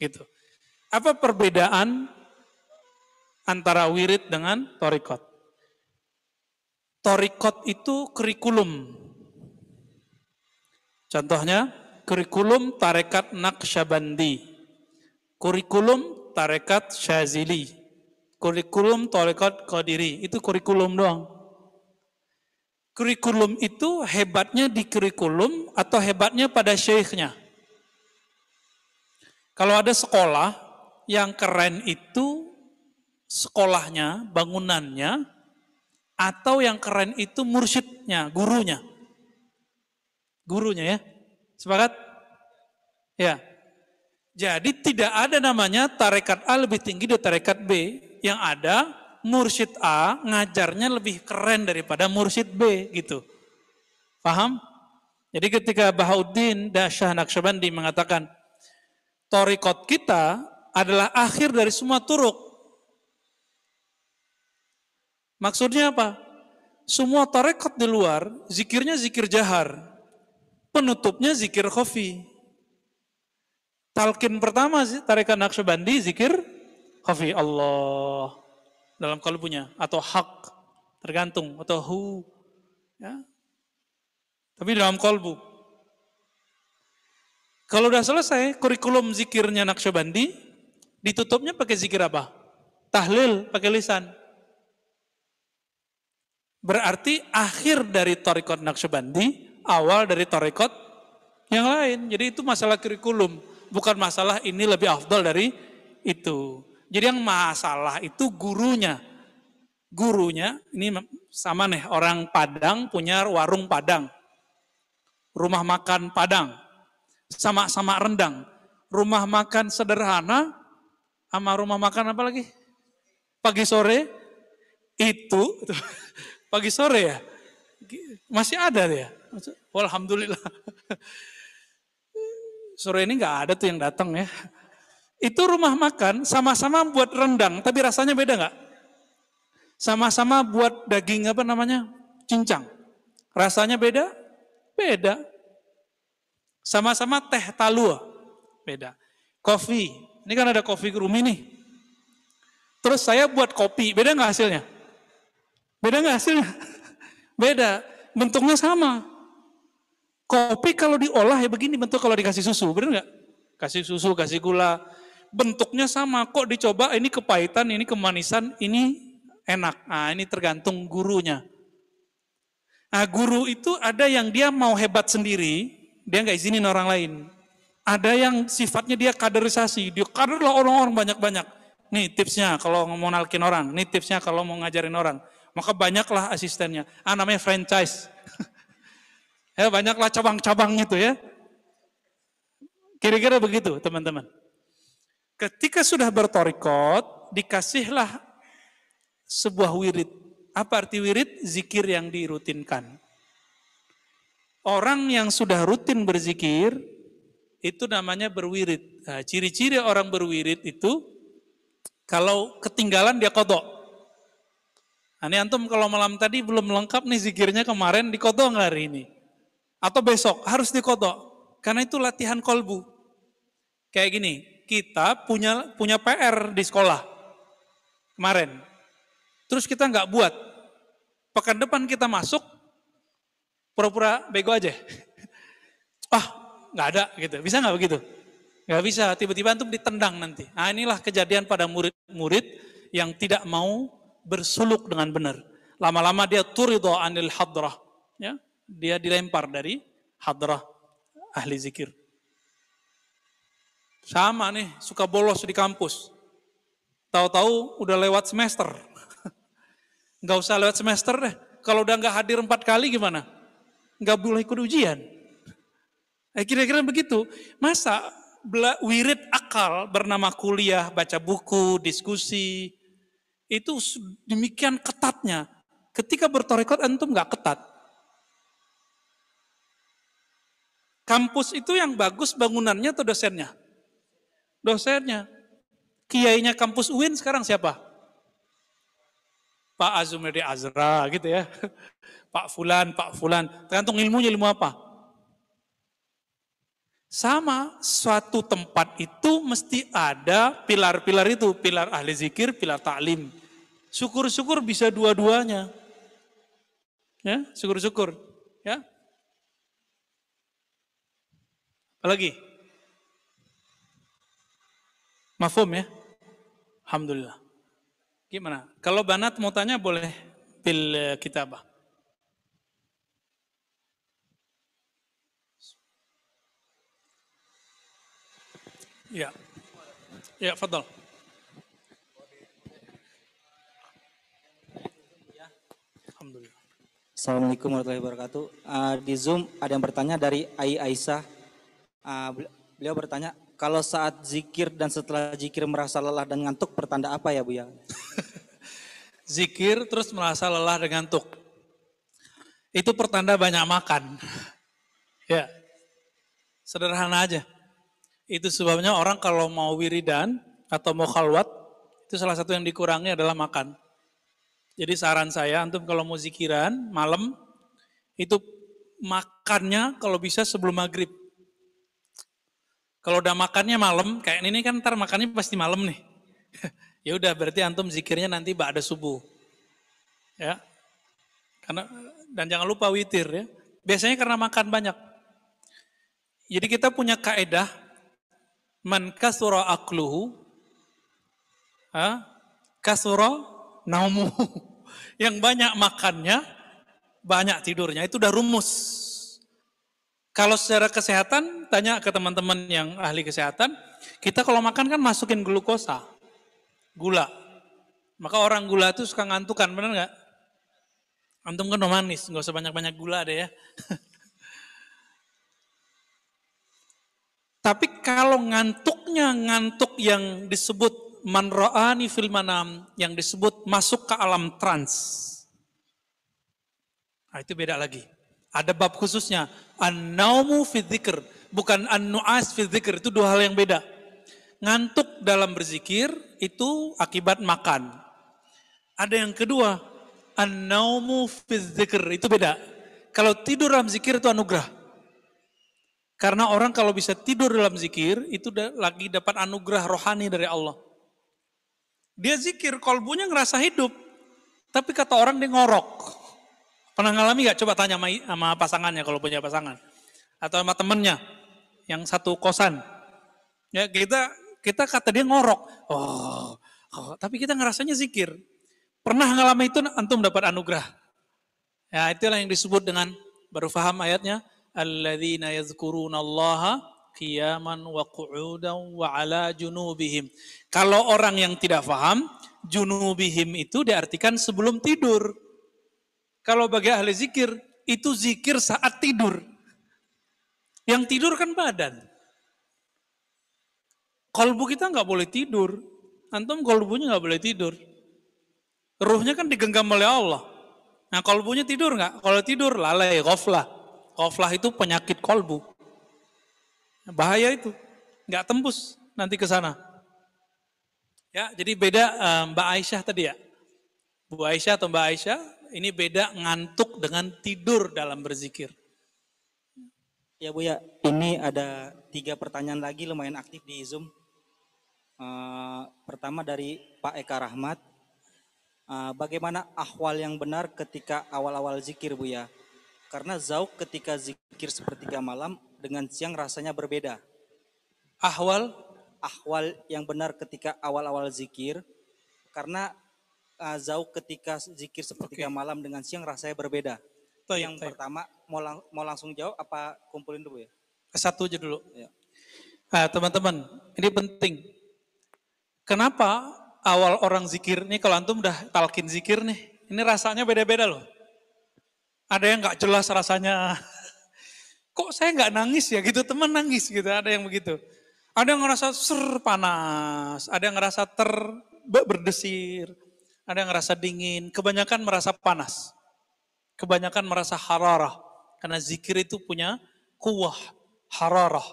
Gitu. Apa perbedaan antara wirid dengan torikot? Torikot itu kurikulum. Contohnya, kurikulum tarekat Naqsyabandi. Kurikulum tarekat Syazili kurikulum Torekat Qadiri, itu kurikulum doang. Kurikulum itu hebatnya di kurikulum atau hebatnya pada syekhnya. Kalau ada sekolah yang keren itu sekolahnya, bangunannya, atau yang keren itu mursyidnya, gurunya. Gurunya ya. Sepakat? Ya. Jadi tidak ada namanya tarekat A lebih tinggi dari tarekat B yang ada mursyid A ngajarnya lebih keren daripada mursyid B gitu. Paham? Jadi ketika Bahauddin Dasyah Naqsyabandi mengatakan torikot kita adalah akhir dari semua turuk. Maksudnya apa? Semua tarekat di luar, zikirnya zikir jahar. Penutupnya zikir khofi. Talkin pertama tarekat Naqsyabandi zikir khafi Allah. dalam kalbunya atau hak tergantung atau hu ya. Tapi dalam kalbu. Kalau udah selesai kurikulum zikirnya Naqsyabandi ditutupnya pakai zikir apa? Tahlil pakai lisan. Berarti akhir dari Torikot Naqsyabandi, awal dari Torikot yang lain. Jadi itu masalah kurikulum, bukan masalah ini lebih afdal dari itu. Jadi yang masalah itu gurunya. Gurunya, ini sama nih, orang Padang punya warung Padang. Rumah makan Padang. Sama-sama rendang. Rumah makan sederhana, sama rumah makan apa lagi? Pagi sore, itu, [LAUGHS] pagi sore ya, masih ada ya. Alhamdulillah. [LAUGHS] Sore ini nggak ada tuh yang datang ya. Itu rumah makan sama-sama buat rendang, tapi rasanya beda nggak? Sama-sama buat daging apa namanya? Cincang. Rasanya beda? Beda. Sama-sama teh talua. Beda. Kopi. Ini kan ada kopi rumi nih. Terus saya buat kopi. Beda nggak hasilnya? Beda nggak hasilnya? [LAUGHS] Beda. Bentuknya sama. Kopi kalau diolah ya begini bentuk kalau dikasih susu. Benar nggak? Kasih susu, kasih gula bentuknya sama, kok dicoba ini kepahitan, ini kemanisan, ini enak. Nah, ini tergantung gurunya. Nah, guru itu ada yang dia mau hebat sendiri, dia nggak izinin orang lain. Ada yang sifatnya dia kaderisasi, dia kaderlah orang-orang banyak-banyak. Nih tipsnya kalau mau nalkin orang, nih tipsnya kalau mau ngajarin orang. Maka banyaklah asistennya. Ah namanya franchise. [LAUGHS] ya banyaklah cabang-cabang itu ya. Kira-kira begitu teman-teman. Ketika sudah bertorikot, dikasihlah sebuah wirid. Apa arti wirid? Zikir yang dirutinkan. Orang yang sudah rutin berzikir, itu namanya berwirid. Nah, ciri-ciri orang berwirid itu, kalau ketinggalan dia kodok. Nah, ini antum kalau malam tadi belum lengkap nih zikirnya kemarin, dikodok nggak hari ini? Atau besok, harus dikodok. Karena itu latihan kolbu. Kayak gini, kita punya punya PR di sekolah kemarin. Terus kita nggak buat. Pekan depan kita masuk, pura-pura bego aja. [LAUGHS] Ah, nggak ada gitu. Bisa nggak begitu? Nggak bisa. Tiba-tiba antum ditendang nanti. Nah inilah kejadian pada murid-murid yang tidak mau bersuluk dengan benar. Lama-lama dia turido anil hadrah. Ya, dia dilempar dari hadrah ahli zikir. Sama nih, suka bolos di kampus. Tahu-tahu udah lewat semester. [LAUGHS] Nggak usah lewat semester deh. Kalau udah nggak hadir empat kali gimana? Nggak boleh ikut ujian. Eh, kira-kira begitu. Masa wirid akal bernama kuliah, baca buku, diskusi, itu demikian ketatnya. Ketika bertorekot antum nggak ketat. Kampus itu yang bagus bangunannya atau dosennya? dosennya. Kiainya kampus UIN sekarang siapa? Pak Azumedi Azra gitu ya. [LAUGHS] Pak Fulan, Pak Fulan. Tergantung ilmunya ilmu apa. Sama, suatu tempat itu mesti ada pilar-pilar itu. Pilar ahli zikir, pilar taklim. Syukur-syukur bisa dua-duanya. Ya, syukur-syukur. Ya. Apalagi? Mafhum ya? Alhamdulillah. Gimana? Kalau banat mau tanya boleh pil kitabah. Ya. Ya, fadal. Alhamdulillah. Assalamualaikum warahmatullahi wabarakatuh. Uh, di Zoom ada yang bertanya dari Ai Aisyah. Uh, beliau bertanya, kalau saat zikir dan setelah zikir merasa lelah dan ngantuk, pertanda apa ya Bu ya? [LAUGHS] zikir terus merasa lelah dan ngantuk. Itu pertanda banyak makan. [LAUGHS] ya, sederhana aja. Itu sebabnya orang kalau mau wiridan atau mau khalwat, itu salah satu yang dikurangi adalah makan. Jadi saran saya, antum kalau mau zikiran malam, itu makannya kalau bisa sebelum maghrib. Kalau udah makannya malam, kayak ini kan ntar makannya pasti malam nih. [LAUGHS] Ya udah berarti antum zikirnya nanti ba'da subuh. Ya. Karena dan jangan lupa witir ya. Biasanya karena makan banyak. Jadi kita punya kaedah man kasura akluhu ha, kasura naumu. [LAUGHS] Yang banyak makannya, banyak tidurnya. Itu udah rumus. Kalau secara kesehatan, tanya ke teman-teman yang ahli kesehatan, kita kalau makan kan masukin glukosa, gula. Maka orang gula itu suka ngantukan, benar nggak? Antum kan manis, nggak usah banyak-banyak gula deh ya. [LAUGHS] Tapi kalau ngantuknya ngantuk yang disebut manro'ani fil manam, yang disebut masuk ke alam trans. Nah, itu beda lagi. Ada bab khususnya. An-naumu bukan an-nu'as itu dua hal yang beda. Ngantuk dalam berzikir itu akibat makan. Ada yang kedua, an-naumu itu beda. Kalau tidur dalam zikir itu anugerah. Karena orang kalau bisa tidur dalam zikir, itu lagi dapat anugerah rohani dari Allah. Dia zikir, kolbunya ngerasa hidup. Tapi kata orang dia ngorok. Pernah ngalami gak? Coba tanya sama, pasangannya kalau punya pasangan. Atau sama temennya yang satu kosan. Ya kita kita kata dia ngorok. Oh, oh tapi kita ngerasanya zikir. Pernah ngalami itu antum dapat anugerah. Ya itulah yang disebut dengan baru faham ayatnya alladzina yadhkuruna allaha qiyaman wa qu'udan wa ala junubihim. Kalau orang yang tidak faham, junubihim itu diartikan sebelum tidur. Kalau bagi ahli zikir, itu zikir saat tidur. Yang tidur kan badan. Kolbu kita nggak boleh tidur. Antum kolbunya nggak boleh tidur. Ruhnya kan digenggam oleh Allah. Nah kolbunya tidur nggak? Kalau tidur lalai, ghaflah. Ghaflah itu penyakit kolbu. Bahaya itu. Nggak tembus nanti ke sana. Ya, jadi beda um, Mbak Aisyah tadi ya. Bu Aisyah atau Mbak Aisyah ini beda ngantuk dengan tidur dalam berzikir. Ya Bu ya, ini ada tiga pertanyaan lagi lumayan aktif di Zoom. Uh, pertama dari Pak Eka Rahmat. Uh, bagaimana ahwal yang benar ketika awal-awal zikir Bu ya? Karena zauk ketika zikir sepertiga malam dengan siang rasanya berbeda. Ahwal? Ahwal yang benar ketika awal-awal zikir. Karena uh, zauq ketika zikir sepertiga okay. malam dengan siang rasanya berbeda. Itu yang taib. pertama mau lang mau langsung jawab apa kumpulin dulu ya? Satu aja dulu. Ya. Nah, teman-teman, ini penting. Kenapa awal orang zikir nih kalau antum udah talkin zikir nih, ini rasanya beda-beda loh. Ada yang nggak jelas rasanya. Kok saya nggak nangis ya gitu, teman nangis gitu, ada yang begitu. Ada yang ngerasa ser panas, ada yang ngerasa ter berdesir, ada yang merasa dingin, kebanyakan merasa panas. Kebanyakan merasa hararah. Karena zikir itu punya kuah, hararah.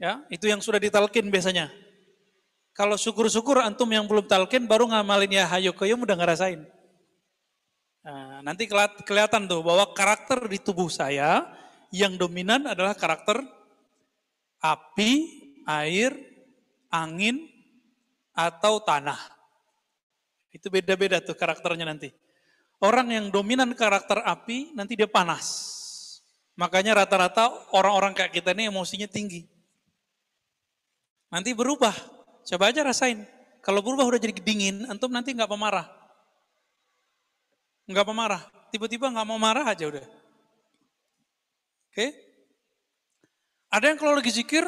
Ya, itu yang sudah ditalkin biasanya. Kalau syukur-syukur antum yang belum talkin baru ngamalin ya hayo koyum udah ngerasain. Nah, nanti kelihatan tuh bahwa karakter di tubuh saya yang dominan adalah karakter api, air, angin, atau tanah. Itu beda-beda tuh karakternya nanti. Orang yang dominan karakter api nanti dia panas. Makanya rata-rata orang-orang kayak kita ini emosinya tinggi. Nanti berubah. Coba aja rasain. Kalau berubah udah jadi dingin, antum nanti nggak pemarah. Nggak pemarah. Tiba-tiba nggak mau marah aja udah. Oke? Ada yang kalau lagi zikir,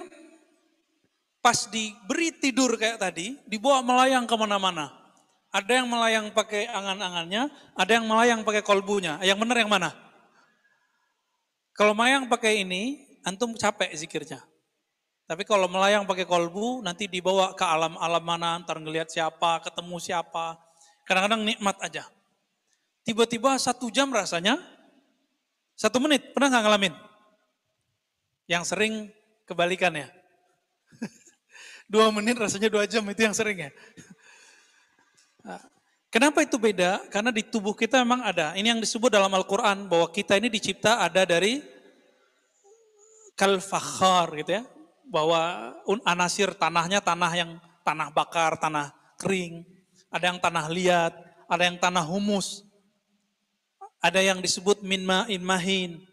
pas diberi tidur kayak tadi, dibawa melayang ke mana-mana. Ada yang melayang pakai angan-angannya, ada yang melayang pakai kolbunya. Yang benar yang mana? Kalau melayang pakai ini, antum capek zikirnya. Tapi kalau melayang pakai kolbu, nanti dibawa ke alam-alam mana, ntar ngelihat siapa, ketemu siapa. Kadang-kadang nikmat aja. Tiba-tiba satu jam rasanya, satu menit, pernah nggak ngalamin? Yang sering kebalikannya. [LAUGHS] dua menit rasanya dua jam, itu yang sering ya. Kenapa itu beda? Karena di tubuh kita memang ada. Ini yang disebut dalam Al-Quran bahwa kita ini dicipta ada dari kalfakhar gitu ya. Bahwa anasir tanahnya tanah yang tanah bakar, tanah kering, ada yang tanah liat, ada yang tanah humus, ada yang disebut min ma'in mahin,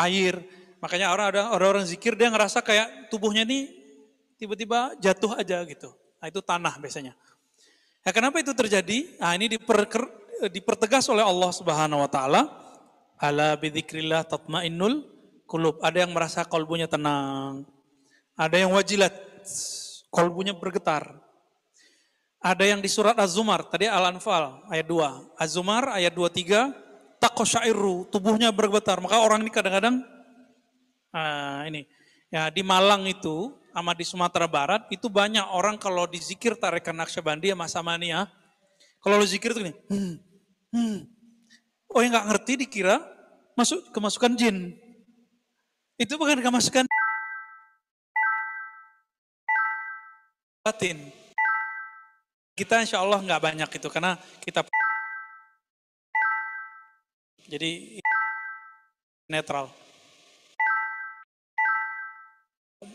air. Makanya orang ada orang-orang zikir dia ngerasa kayak tubuhnya ini tiba-tiba jatuh aja gitu. Nah, itu tanah biasanya. Ya, kenapa itu terjadi? Nah, ini diper, dipertegas oleh Allah Subhanahu wa taala. Ala bidzikrillah tatmainnul qulub. Ada yang merasa kalbunya tenang. Ada yang wajilat, kalbunya bergetar. Ada yang di surat Az-Zumar, tadi Al-Anfal ayat 2. Az-Zumar ayat 23, takosyairu, tubuhnya bergetar. Maka orang ini kadang-kadang, ah, ini, ya di Malang itu, sama di Sumatera Barat, itu banyak orang kalau dizikir tarikan Naqsyabandi sama Samania, kalau lu zikir itu gini, hmm, hmm. oh yang nggak ngerti dikira masuk kemasukan jin. Itu bukan kemasukan batin. Kita insya Allah nggak banyak itu karena kita jadi netral.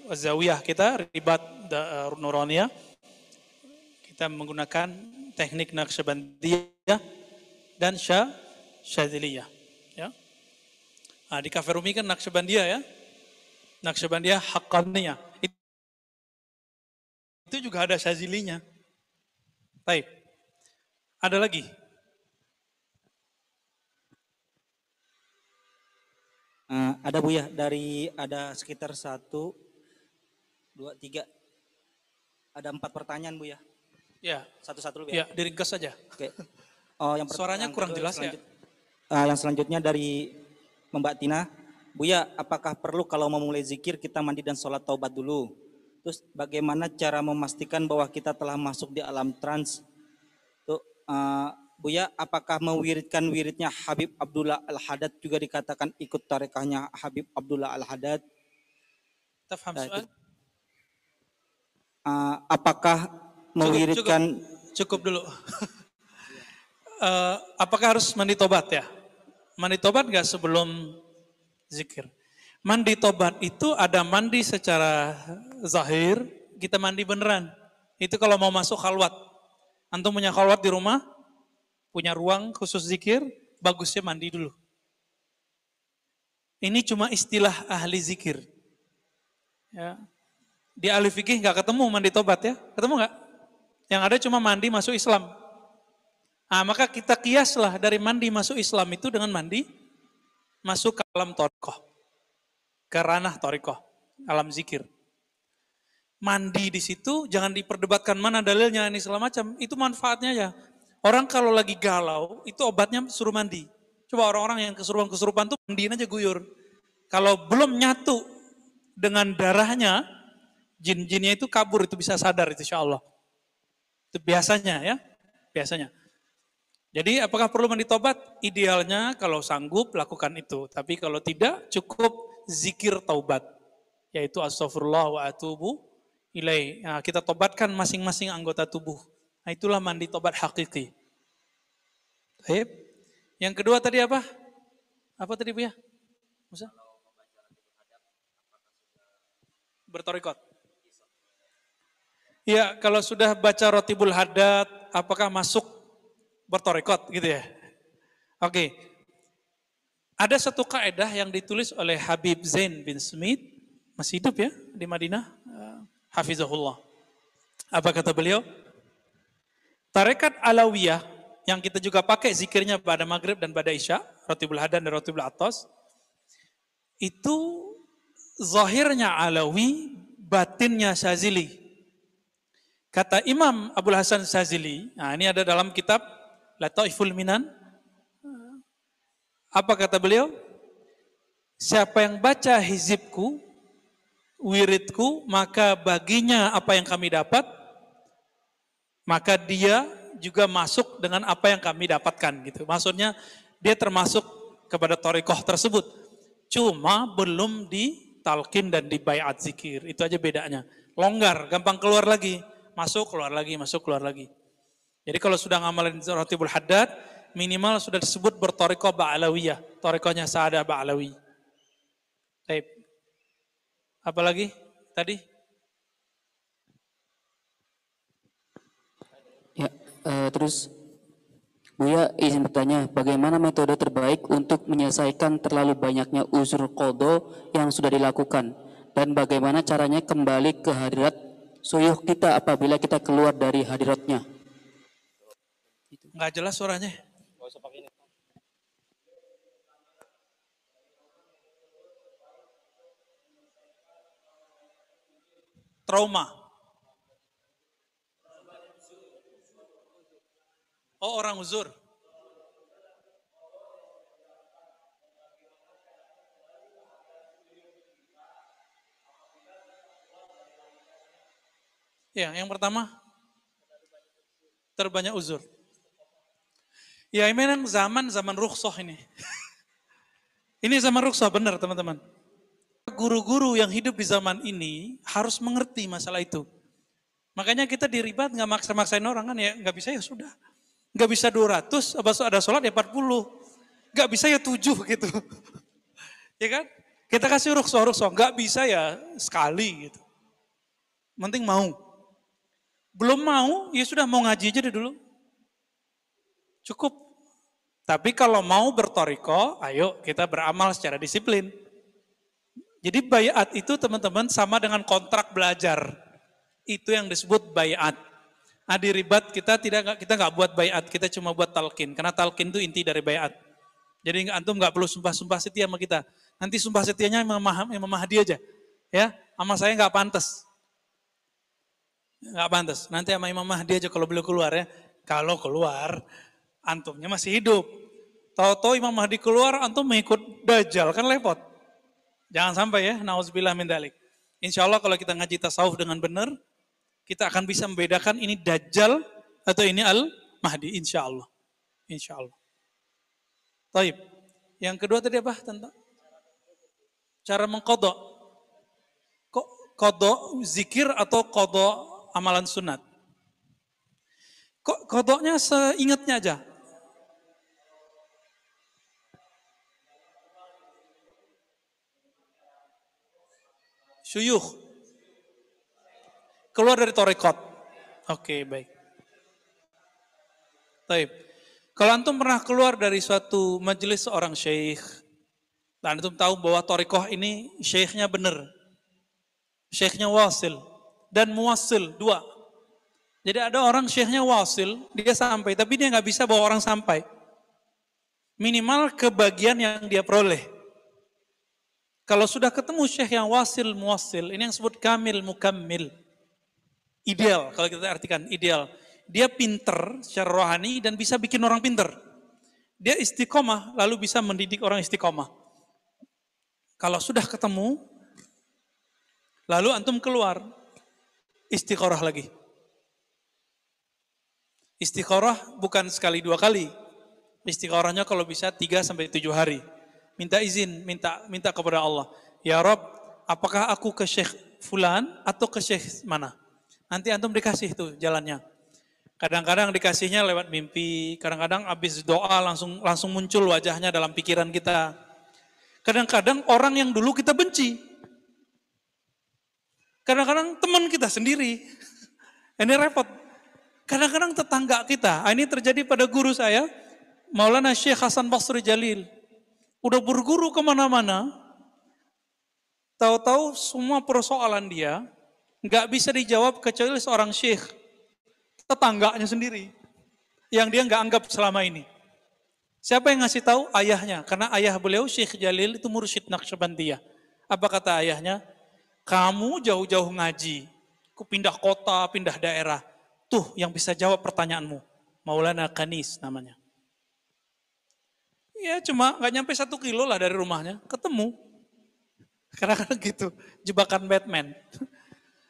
Zawiyah kita ribat uh, nuronia kita menggunakan teknik Naqsyabandiyah dan Syah Syadziliyah ya. Nah, di Cafe Rumi kan Naqsyabandiyah ya. Naqsyabandiyah Haqqaniyah. Itu juga ada Syadzilinya. Baik. Ada lagi? Uh, ada Bu ya, dari ada sekitar satu, dua, tiga, ada empat pertanyaan Bu ya. Ya. Satu-satu ya. Ya, diringkas saja. Oke. Oh, yang Suaranya kurang jelas ya. Uh, yang selanjutnya dari Mbak Tina, Bu ya, apakah perlu kalau memulai zikir kita mandi dan sholat taubat dulu? Terus bagaimana cara memastikan bahwa kita telah masuk di alam trans? Tuh, uh, Buya, apakah mewiridkan wiridnya Habib Abdullah Al-Haddad juga dikatakan ikut tarekahnya Habib Abdullah Al-Haddad? Tafham soal? Uh, apakah mewiridkan... Cukup, cukup, cukup dulu. uh, [LAUGHS] apakah harus mandi tobat ya? Mandi tobat nggak sebelum zikir? Mandi tobat itu ada mandi secara zahir, kita mandi beneran. Itu kalau mau masuk khalwat. Antum punya khalwat di rumah, punya ruang khusus zikir, bagusnya mandi dulu. Ini cuma istilah ahli zikir. Ya. Di ahli fikih nggak ketemu mandi tobat ya, ketemu nggak? Yang ada cuma mandi masuk Islam. Nah, maka kita kiaslah dari mandi masuk Islam itu dengan mandi masuk ke alam torkoh ke ranah torikoh, alam zikir. Mandi di situ jangan diperdebatkan mana dalilnya ini segala macam. Itu manfaatnya ya. Orang kalau lagi galau itu obatnya suruh mandi. Coba orang-orang yang kesurupan-kesurupan tuh mandiin aja guyur. Kalau belum nyatu dengan darahnya, jin-jinnya itu kabur itu bisa sadar itu insya Allah. Itu biasanya ya, biasanya. Jadi apakah perlu mandi tobat? Idealnya kalau sanggup lakukan itu. Tapi kalau tidak cukup zikir taubat yaitu astagfirullah wa atubu ilai. Nah, kita tobatkan masing-masing anggota tubuh. Nah, itulah mandi tobat hakiki. Baik. Yang kedua tadi apa? Apa tadi Bu ya? Musa? Bertorikot. Ya, kalau sudah baca rotibul hadat, apakah masuk bertorikot gitu ya? Oke, ada satu kaedah yang ditulis oleh Habib Zain bin Smith, masih hidup ya di Madinah, uh, Hafizahullah. Apa kata beliau? Tarekat Alawiyah yang kita juga pakai zikirnya pada maghrib dan pada isya, Rotibul Hadan dan Rotibul Atas, itu zahirnya Alawi, batinnya Syazili. Kata Imam Abdul Hasan Syazili, nah ini ada dalam kitab Lataiful Minan, apa kata beliau? Siapa yang baca hizibku, wiridku, maka baginya apa yang kami dapat, maka dia juga masuk dengan apa yang kami dapatkan gitu. Maksudnya dia termasuk kepada torikoh tersebut. Cuma belum ditalkin dan dibayat zikir. Itu aja bedanya. Longgar, gampang keluar lagi. Masuk, keluar lagi, masuk, keluar lagi. Jadi kalau sudah ngamalin rotibul haddad, minimal sudah disebut bertoriko ba'alawiyah. Torikonya Sa'adah ba'alawi. Baik. Apalagi tadi? Uh, terus Buya izin bertanya, bagaimana metode terbaik untuk menyelesaikan terlalu banyaknya uzur kodo yang sudah dilakukan? Dan bagaimana caranya kembali ke hadirat suyuh kita apabila kita keluar dari hadiratnya? Nggak jelas suaranya. Trauma. Oh orang uzur. Ya, yang pertama terbanyak uzur. Ya memang zaman zaman rukhsah ini. [LAUGHS] ini zaman rukhsah benar teman-teman. Guru-guru yang hidup di zaman ini harus mengerti masalah itu. Makanya kita diribat nggak maksa-maksain orang kan ya nggak bisa ya sudah. Nggak bisa 200, abis ada sholat ya 40. Nggak bisa ya 7 gitu. [LAUGHS] ya kan? Kita kasih rukhsah. Nggak bisa ya sekali gitu. Penting mau. Belum mau, ya sudah mau ngaji aja dulu. Cukup. Tapi kalau mau bertoriko, ayo kita beramal secara disiplin. Jadi bayat itu teman-teman sama dengan kontrak belajar. Itu yang disebut bayat. Nah di ribat kita tidak kita nggak buat bayat, kita cuma buat talkin. Karena talkin itu inti dari bayat. Jadi antum nggak perlu sumpah-sumpah setia sama kita. Nanti sumpah setianya Imam Mahdi aja. Ya, sama saya nggak pantas. Nggak pantas. Nanti sama Imam Mahdi aja kalau beliau keluar ya. Kalau keluar, antumnya masih hidup. Tahu-tahu Imam Mahdi keluar, antum mengikut Dajjal, kan repot. Jangan sampai ya, nauzubillah min dalik. Insya Allah kalau kita ngaji tasawuf dengan benar, kita akan bisa membedakan ini Dajjal atau ini Al-Mahdi, insya Allah. Insya Allah. Taib. Yang kedua tadi apa tentang cara mengkodok? Kodok zikir atau kodok amalan sunat. Kok kodoknya seingatnya aja? Syuyuh. Keluar dari torekot. Oke, baik. Taib. Kalau antum pernah keluar dari suatu majelis seorang syekh, dan antum tahu bahwa torekoh ini syekhnya benar, syekhnya wasil, dan muasil, dua. Jadi ada orang syekhnya wasil, dia sampai, tapi dia nggak bisa bawa orang sampai. Minimal kebagian yang dia peroleh. Kalau sudah ketemu syekh yang wasil, muasil, ini yang disebut kamil, mukammil. Ideal, kalau kita artikan ideal. Dia pinter secara rohani dan bisa bikin orang pinter. Dia istiqomah, lalu bisa mendidik orang istiqomah. Kalau sudah ketemu, lalu antum keluar, istiqorah lagi. Istiqorah bukan sekali dua kali. Istiqorahnya kalau bisa tiga sampai tujuh hari. Minta izin, minta minta kepada Allah. Ya Rob, apakah aku ke Syekh Fulan atau ke Syekh mana? Nanti antum dikasih tuh jalannya. Kadang-kadang dikasihnya lewat mimpi, kadang-kadang habis doa langsung langsung muncul wajahnya dalam pikiran kita. Kadang-kadang orang yang dulu kita benci, Kadang-kadang teman kita sendiri. [LAUGHS] Ini repot. Kadang-kadang tetangga kita. Ah, ini terjadi pada guru saya, Maulana Syekh Hasan Basri Jalil. Udah berguru ke mana-mana, tahu-tahu semua persoalan dia nggak bisa dijawab kecuali seorang syekh, tetangganya sendiri, yang dia nggak anggap selama ini. Siapa yang ngasih tahu? Ayahnya, karena ayah beliau Syekh Jalil itu mursyid Naqsyabandiyah. Apa kata ayahnya? Kamu jauh-jauh ngaji, ku pindah kota, pindah daerah. Tuh yang bisa jawab pertanyaanmu. Maulana Kanis namanya. Ya cuma nggak nyampe satu kilo lah dari rumahnya, ketemu. [LAUGHS] Kadang-kadang gitu, jebakan Batman. [LAUGHS]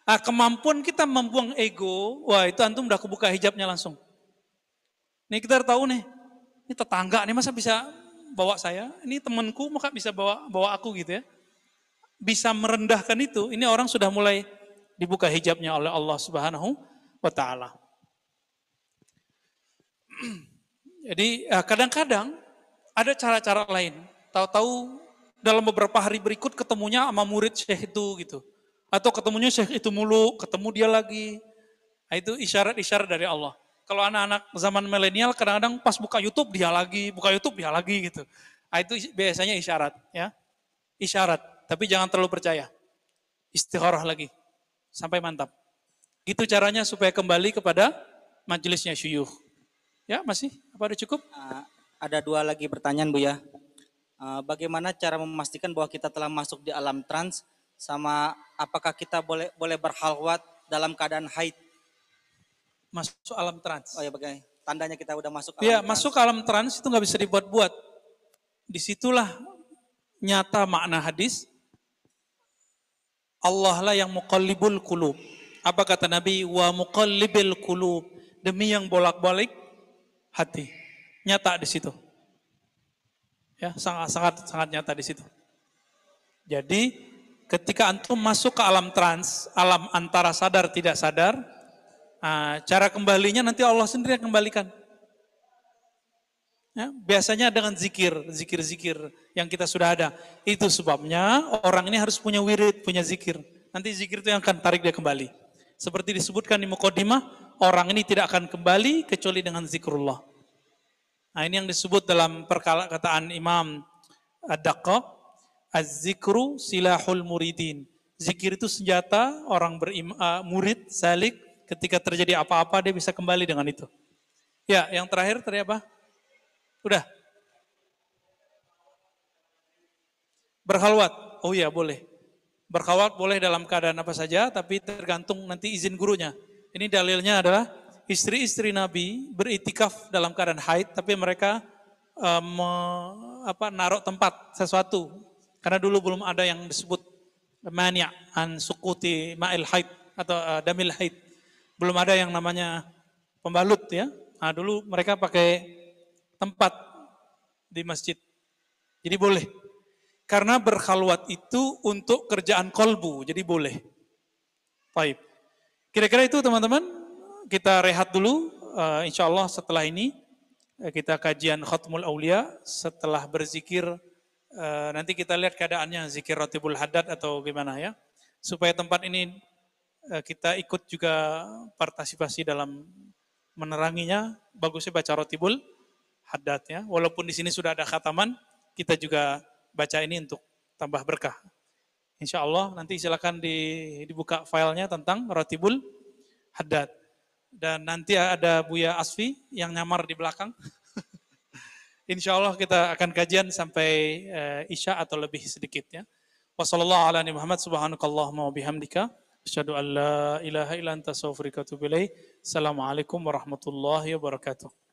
Nah, kemampuan kita membuang ego, wah itu antum udah kebuka hijabnya langsung. Nih kita tahu nih, ini tetangga nih masa bisa bawa saya, ini temanku maka bisa bawa bawa aku gitu ya bisa merendahkan itu, ini orang sudah mulai dibuka hijabnya oleh Allah Subhanahu wa taala. [CLEARS THROAT] Jadi eh, kadang-kadang ada cara-cara lain. Tahu-tahu dalam beberapa hari berikut ketemunya sama murid syekh itu gitu. Atau ketemunya syekh itu mulu, ketemu dia lagi. Nah, itu isyarat-isyarat dari Allah. Kalau anak-anak zaman milenial kadang-kadang pas buka YouTube dia lagi, buka YouTube dia lagi gitu. Nah, itu biasanya isyarat ya. Isyarat, tapi jangan terlalu percaya. Istikharah lagi sampai mantap. Gitu caranya supaya kembali kepada majelisnya syuyuh. Ya, masih? Apa udah cukup? Uh, ada dua lagi pertanyaan Bu ya. Uh, bagaimana cara memastikan bahwa kita telah masuk di alam trans sama apakah kita boleh boleh berhalwat dalam keadaan haid? Masuk alam trans. Oh ya bagaimana? Tandanya kita udah masuk alam Ya, trans. masuk alam trans itu nggak bisa dibuat-buat. Di situlah nyata makna hadis. Allah lah yang muqallibul kulub. Apa kata Nabi? Wa muqallibil kulub. Demi yang bolak-balik hati. Nyata di situ. Ya, sangat sangat sangat nyata di situ. Jadi ketika antum masuk ke alam trans, alam antara sadar tidak sadar, nah, cara kembalinya nanti Allah sendiri yang kembalikan. Ya, biasanya dengan zikir, zikir-zikir yang kita sudah ada. Itu sebabnya orang ini harus punya wirid, punya zikir. Nanti zikir itu yang akan tarik dia kembali. Seperti disebutkan di Muqaddimah, orang ini tidak akan kembali kecuali dengan zikrullah. Nah ini yang disebut dalam perkataan Imam Ad-Daqqa, Az-zikru silahul muridin. Zikir itu senjata orang berim, uh, murid, salik, ketika terjadi apa-apa dia bisa kembali dengan itu. Ya, yang terakhir tadi apa? Udah. Berkhalwat. Oh iya, boleh. Berkhalwat boleh dalam keadaan apa saja, tapi tergantung nanti izin gurunya. Ini dalilnya adalah istri-istri Nabi beritikaf dalam keadaan haid, tapi mereka me, apa, naruh tempat sesuatu. Karena dulu belum ada yang disebut mania an sukuti ma'il haid atau uh, damil haid. Belum ada yang namanya pembalut ya. Nah, dulu mereka pakai tempat di masjid. Jadi boleh. Karena berkhalwat itu untuk kerjaan kolbu, jadi boleh. Baik. Kira-kira itu teman-teman, kita rehat dulu. Uh, insya Allah setelah ini uh, kita kajian khutmul aulia. Setelah berzikir, uh, nanti kita lihat keadaannya zikir rotibul haddad atau gimana ya. Supaya tempat ini kita ikut juga partisipasi dalam meneranginya. Bagusnya baca rotibul haddad ya. Walaupun di sini sudah ada khataman, kita juga baca ini untuk tambah berkah. Insya Allah nanti silakan di, dibuka filenya tentang Rotibul Haddad. Dan nanti ada Buya Asfi yang nyamar di belakang. [LAUGHS] Insya Allah kita akan kajian sampai uh, Isya atau lebih sedikit ya. Wassalamualaikum Muhammad subhanakallahumma wa bihamdika. Asyhadu an la ilaha illa anta astaghfiruka wa atubu ilaik. Assalamualaikum warahmatullahi wabarakatuh.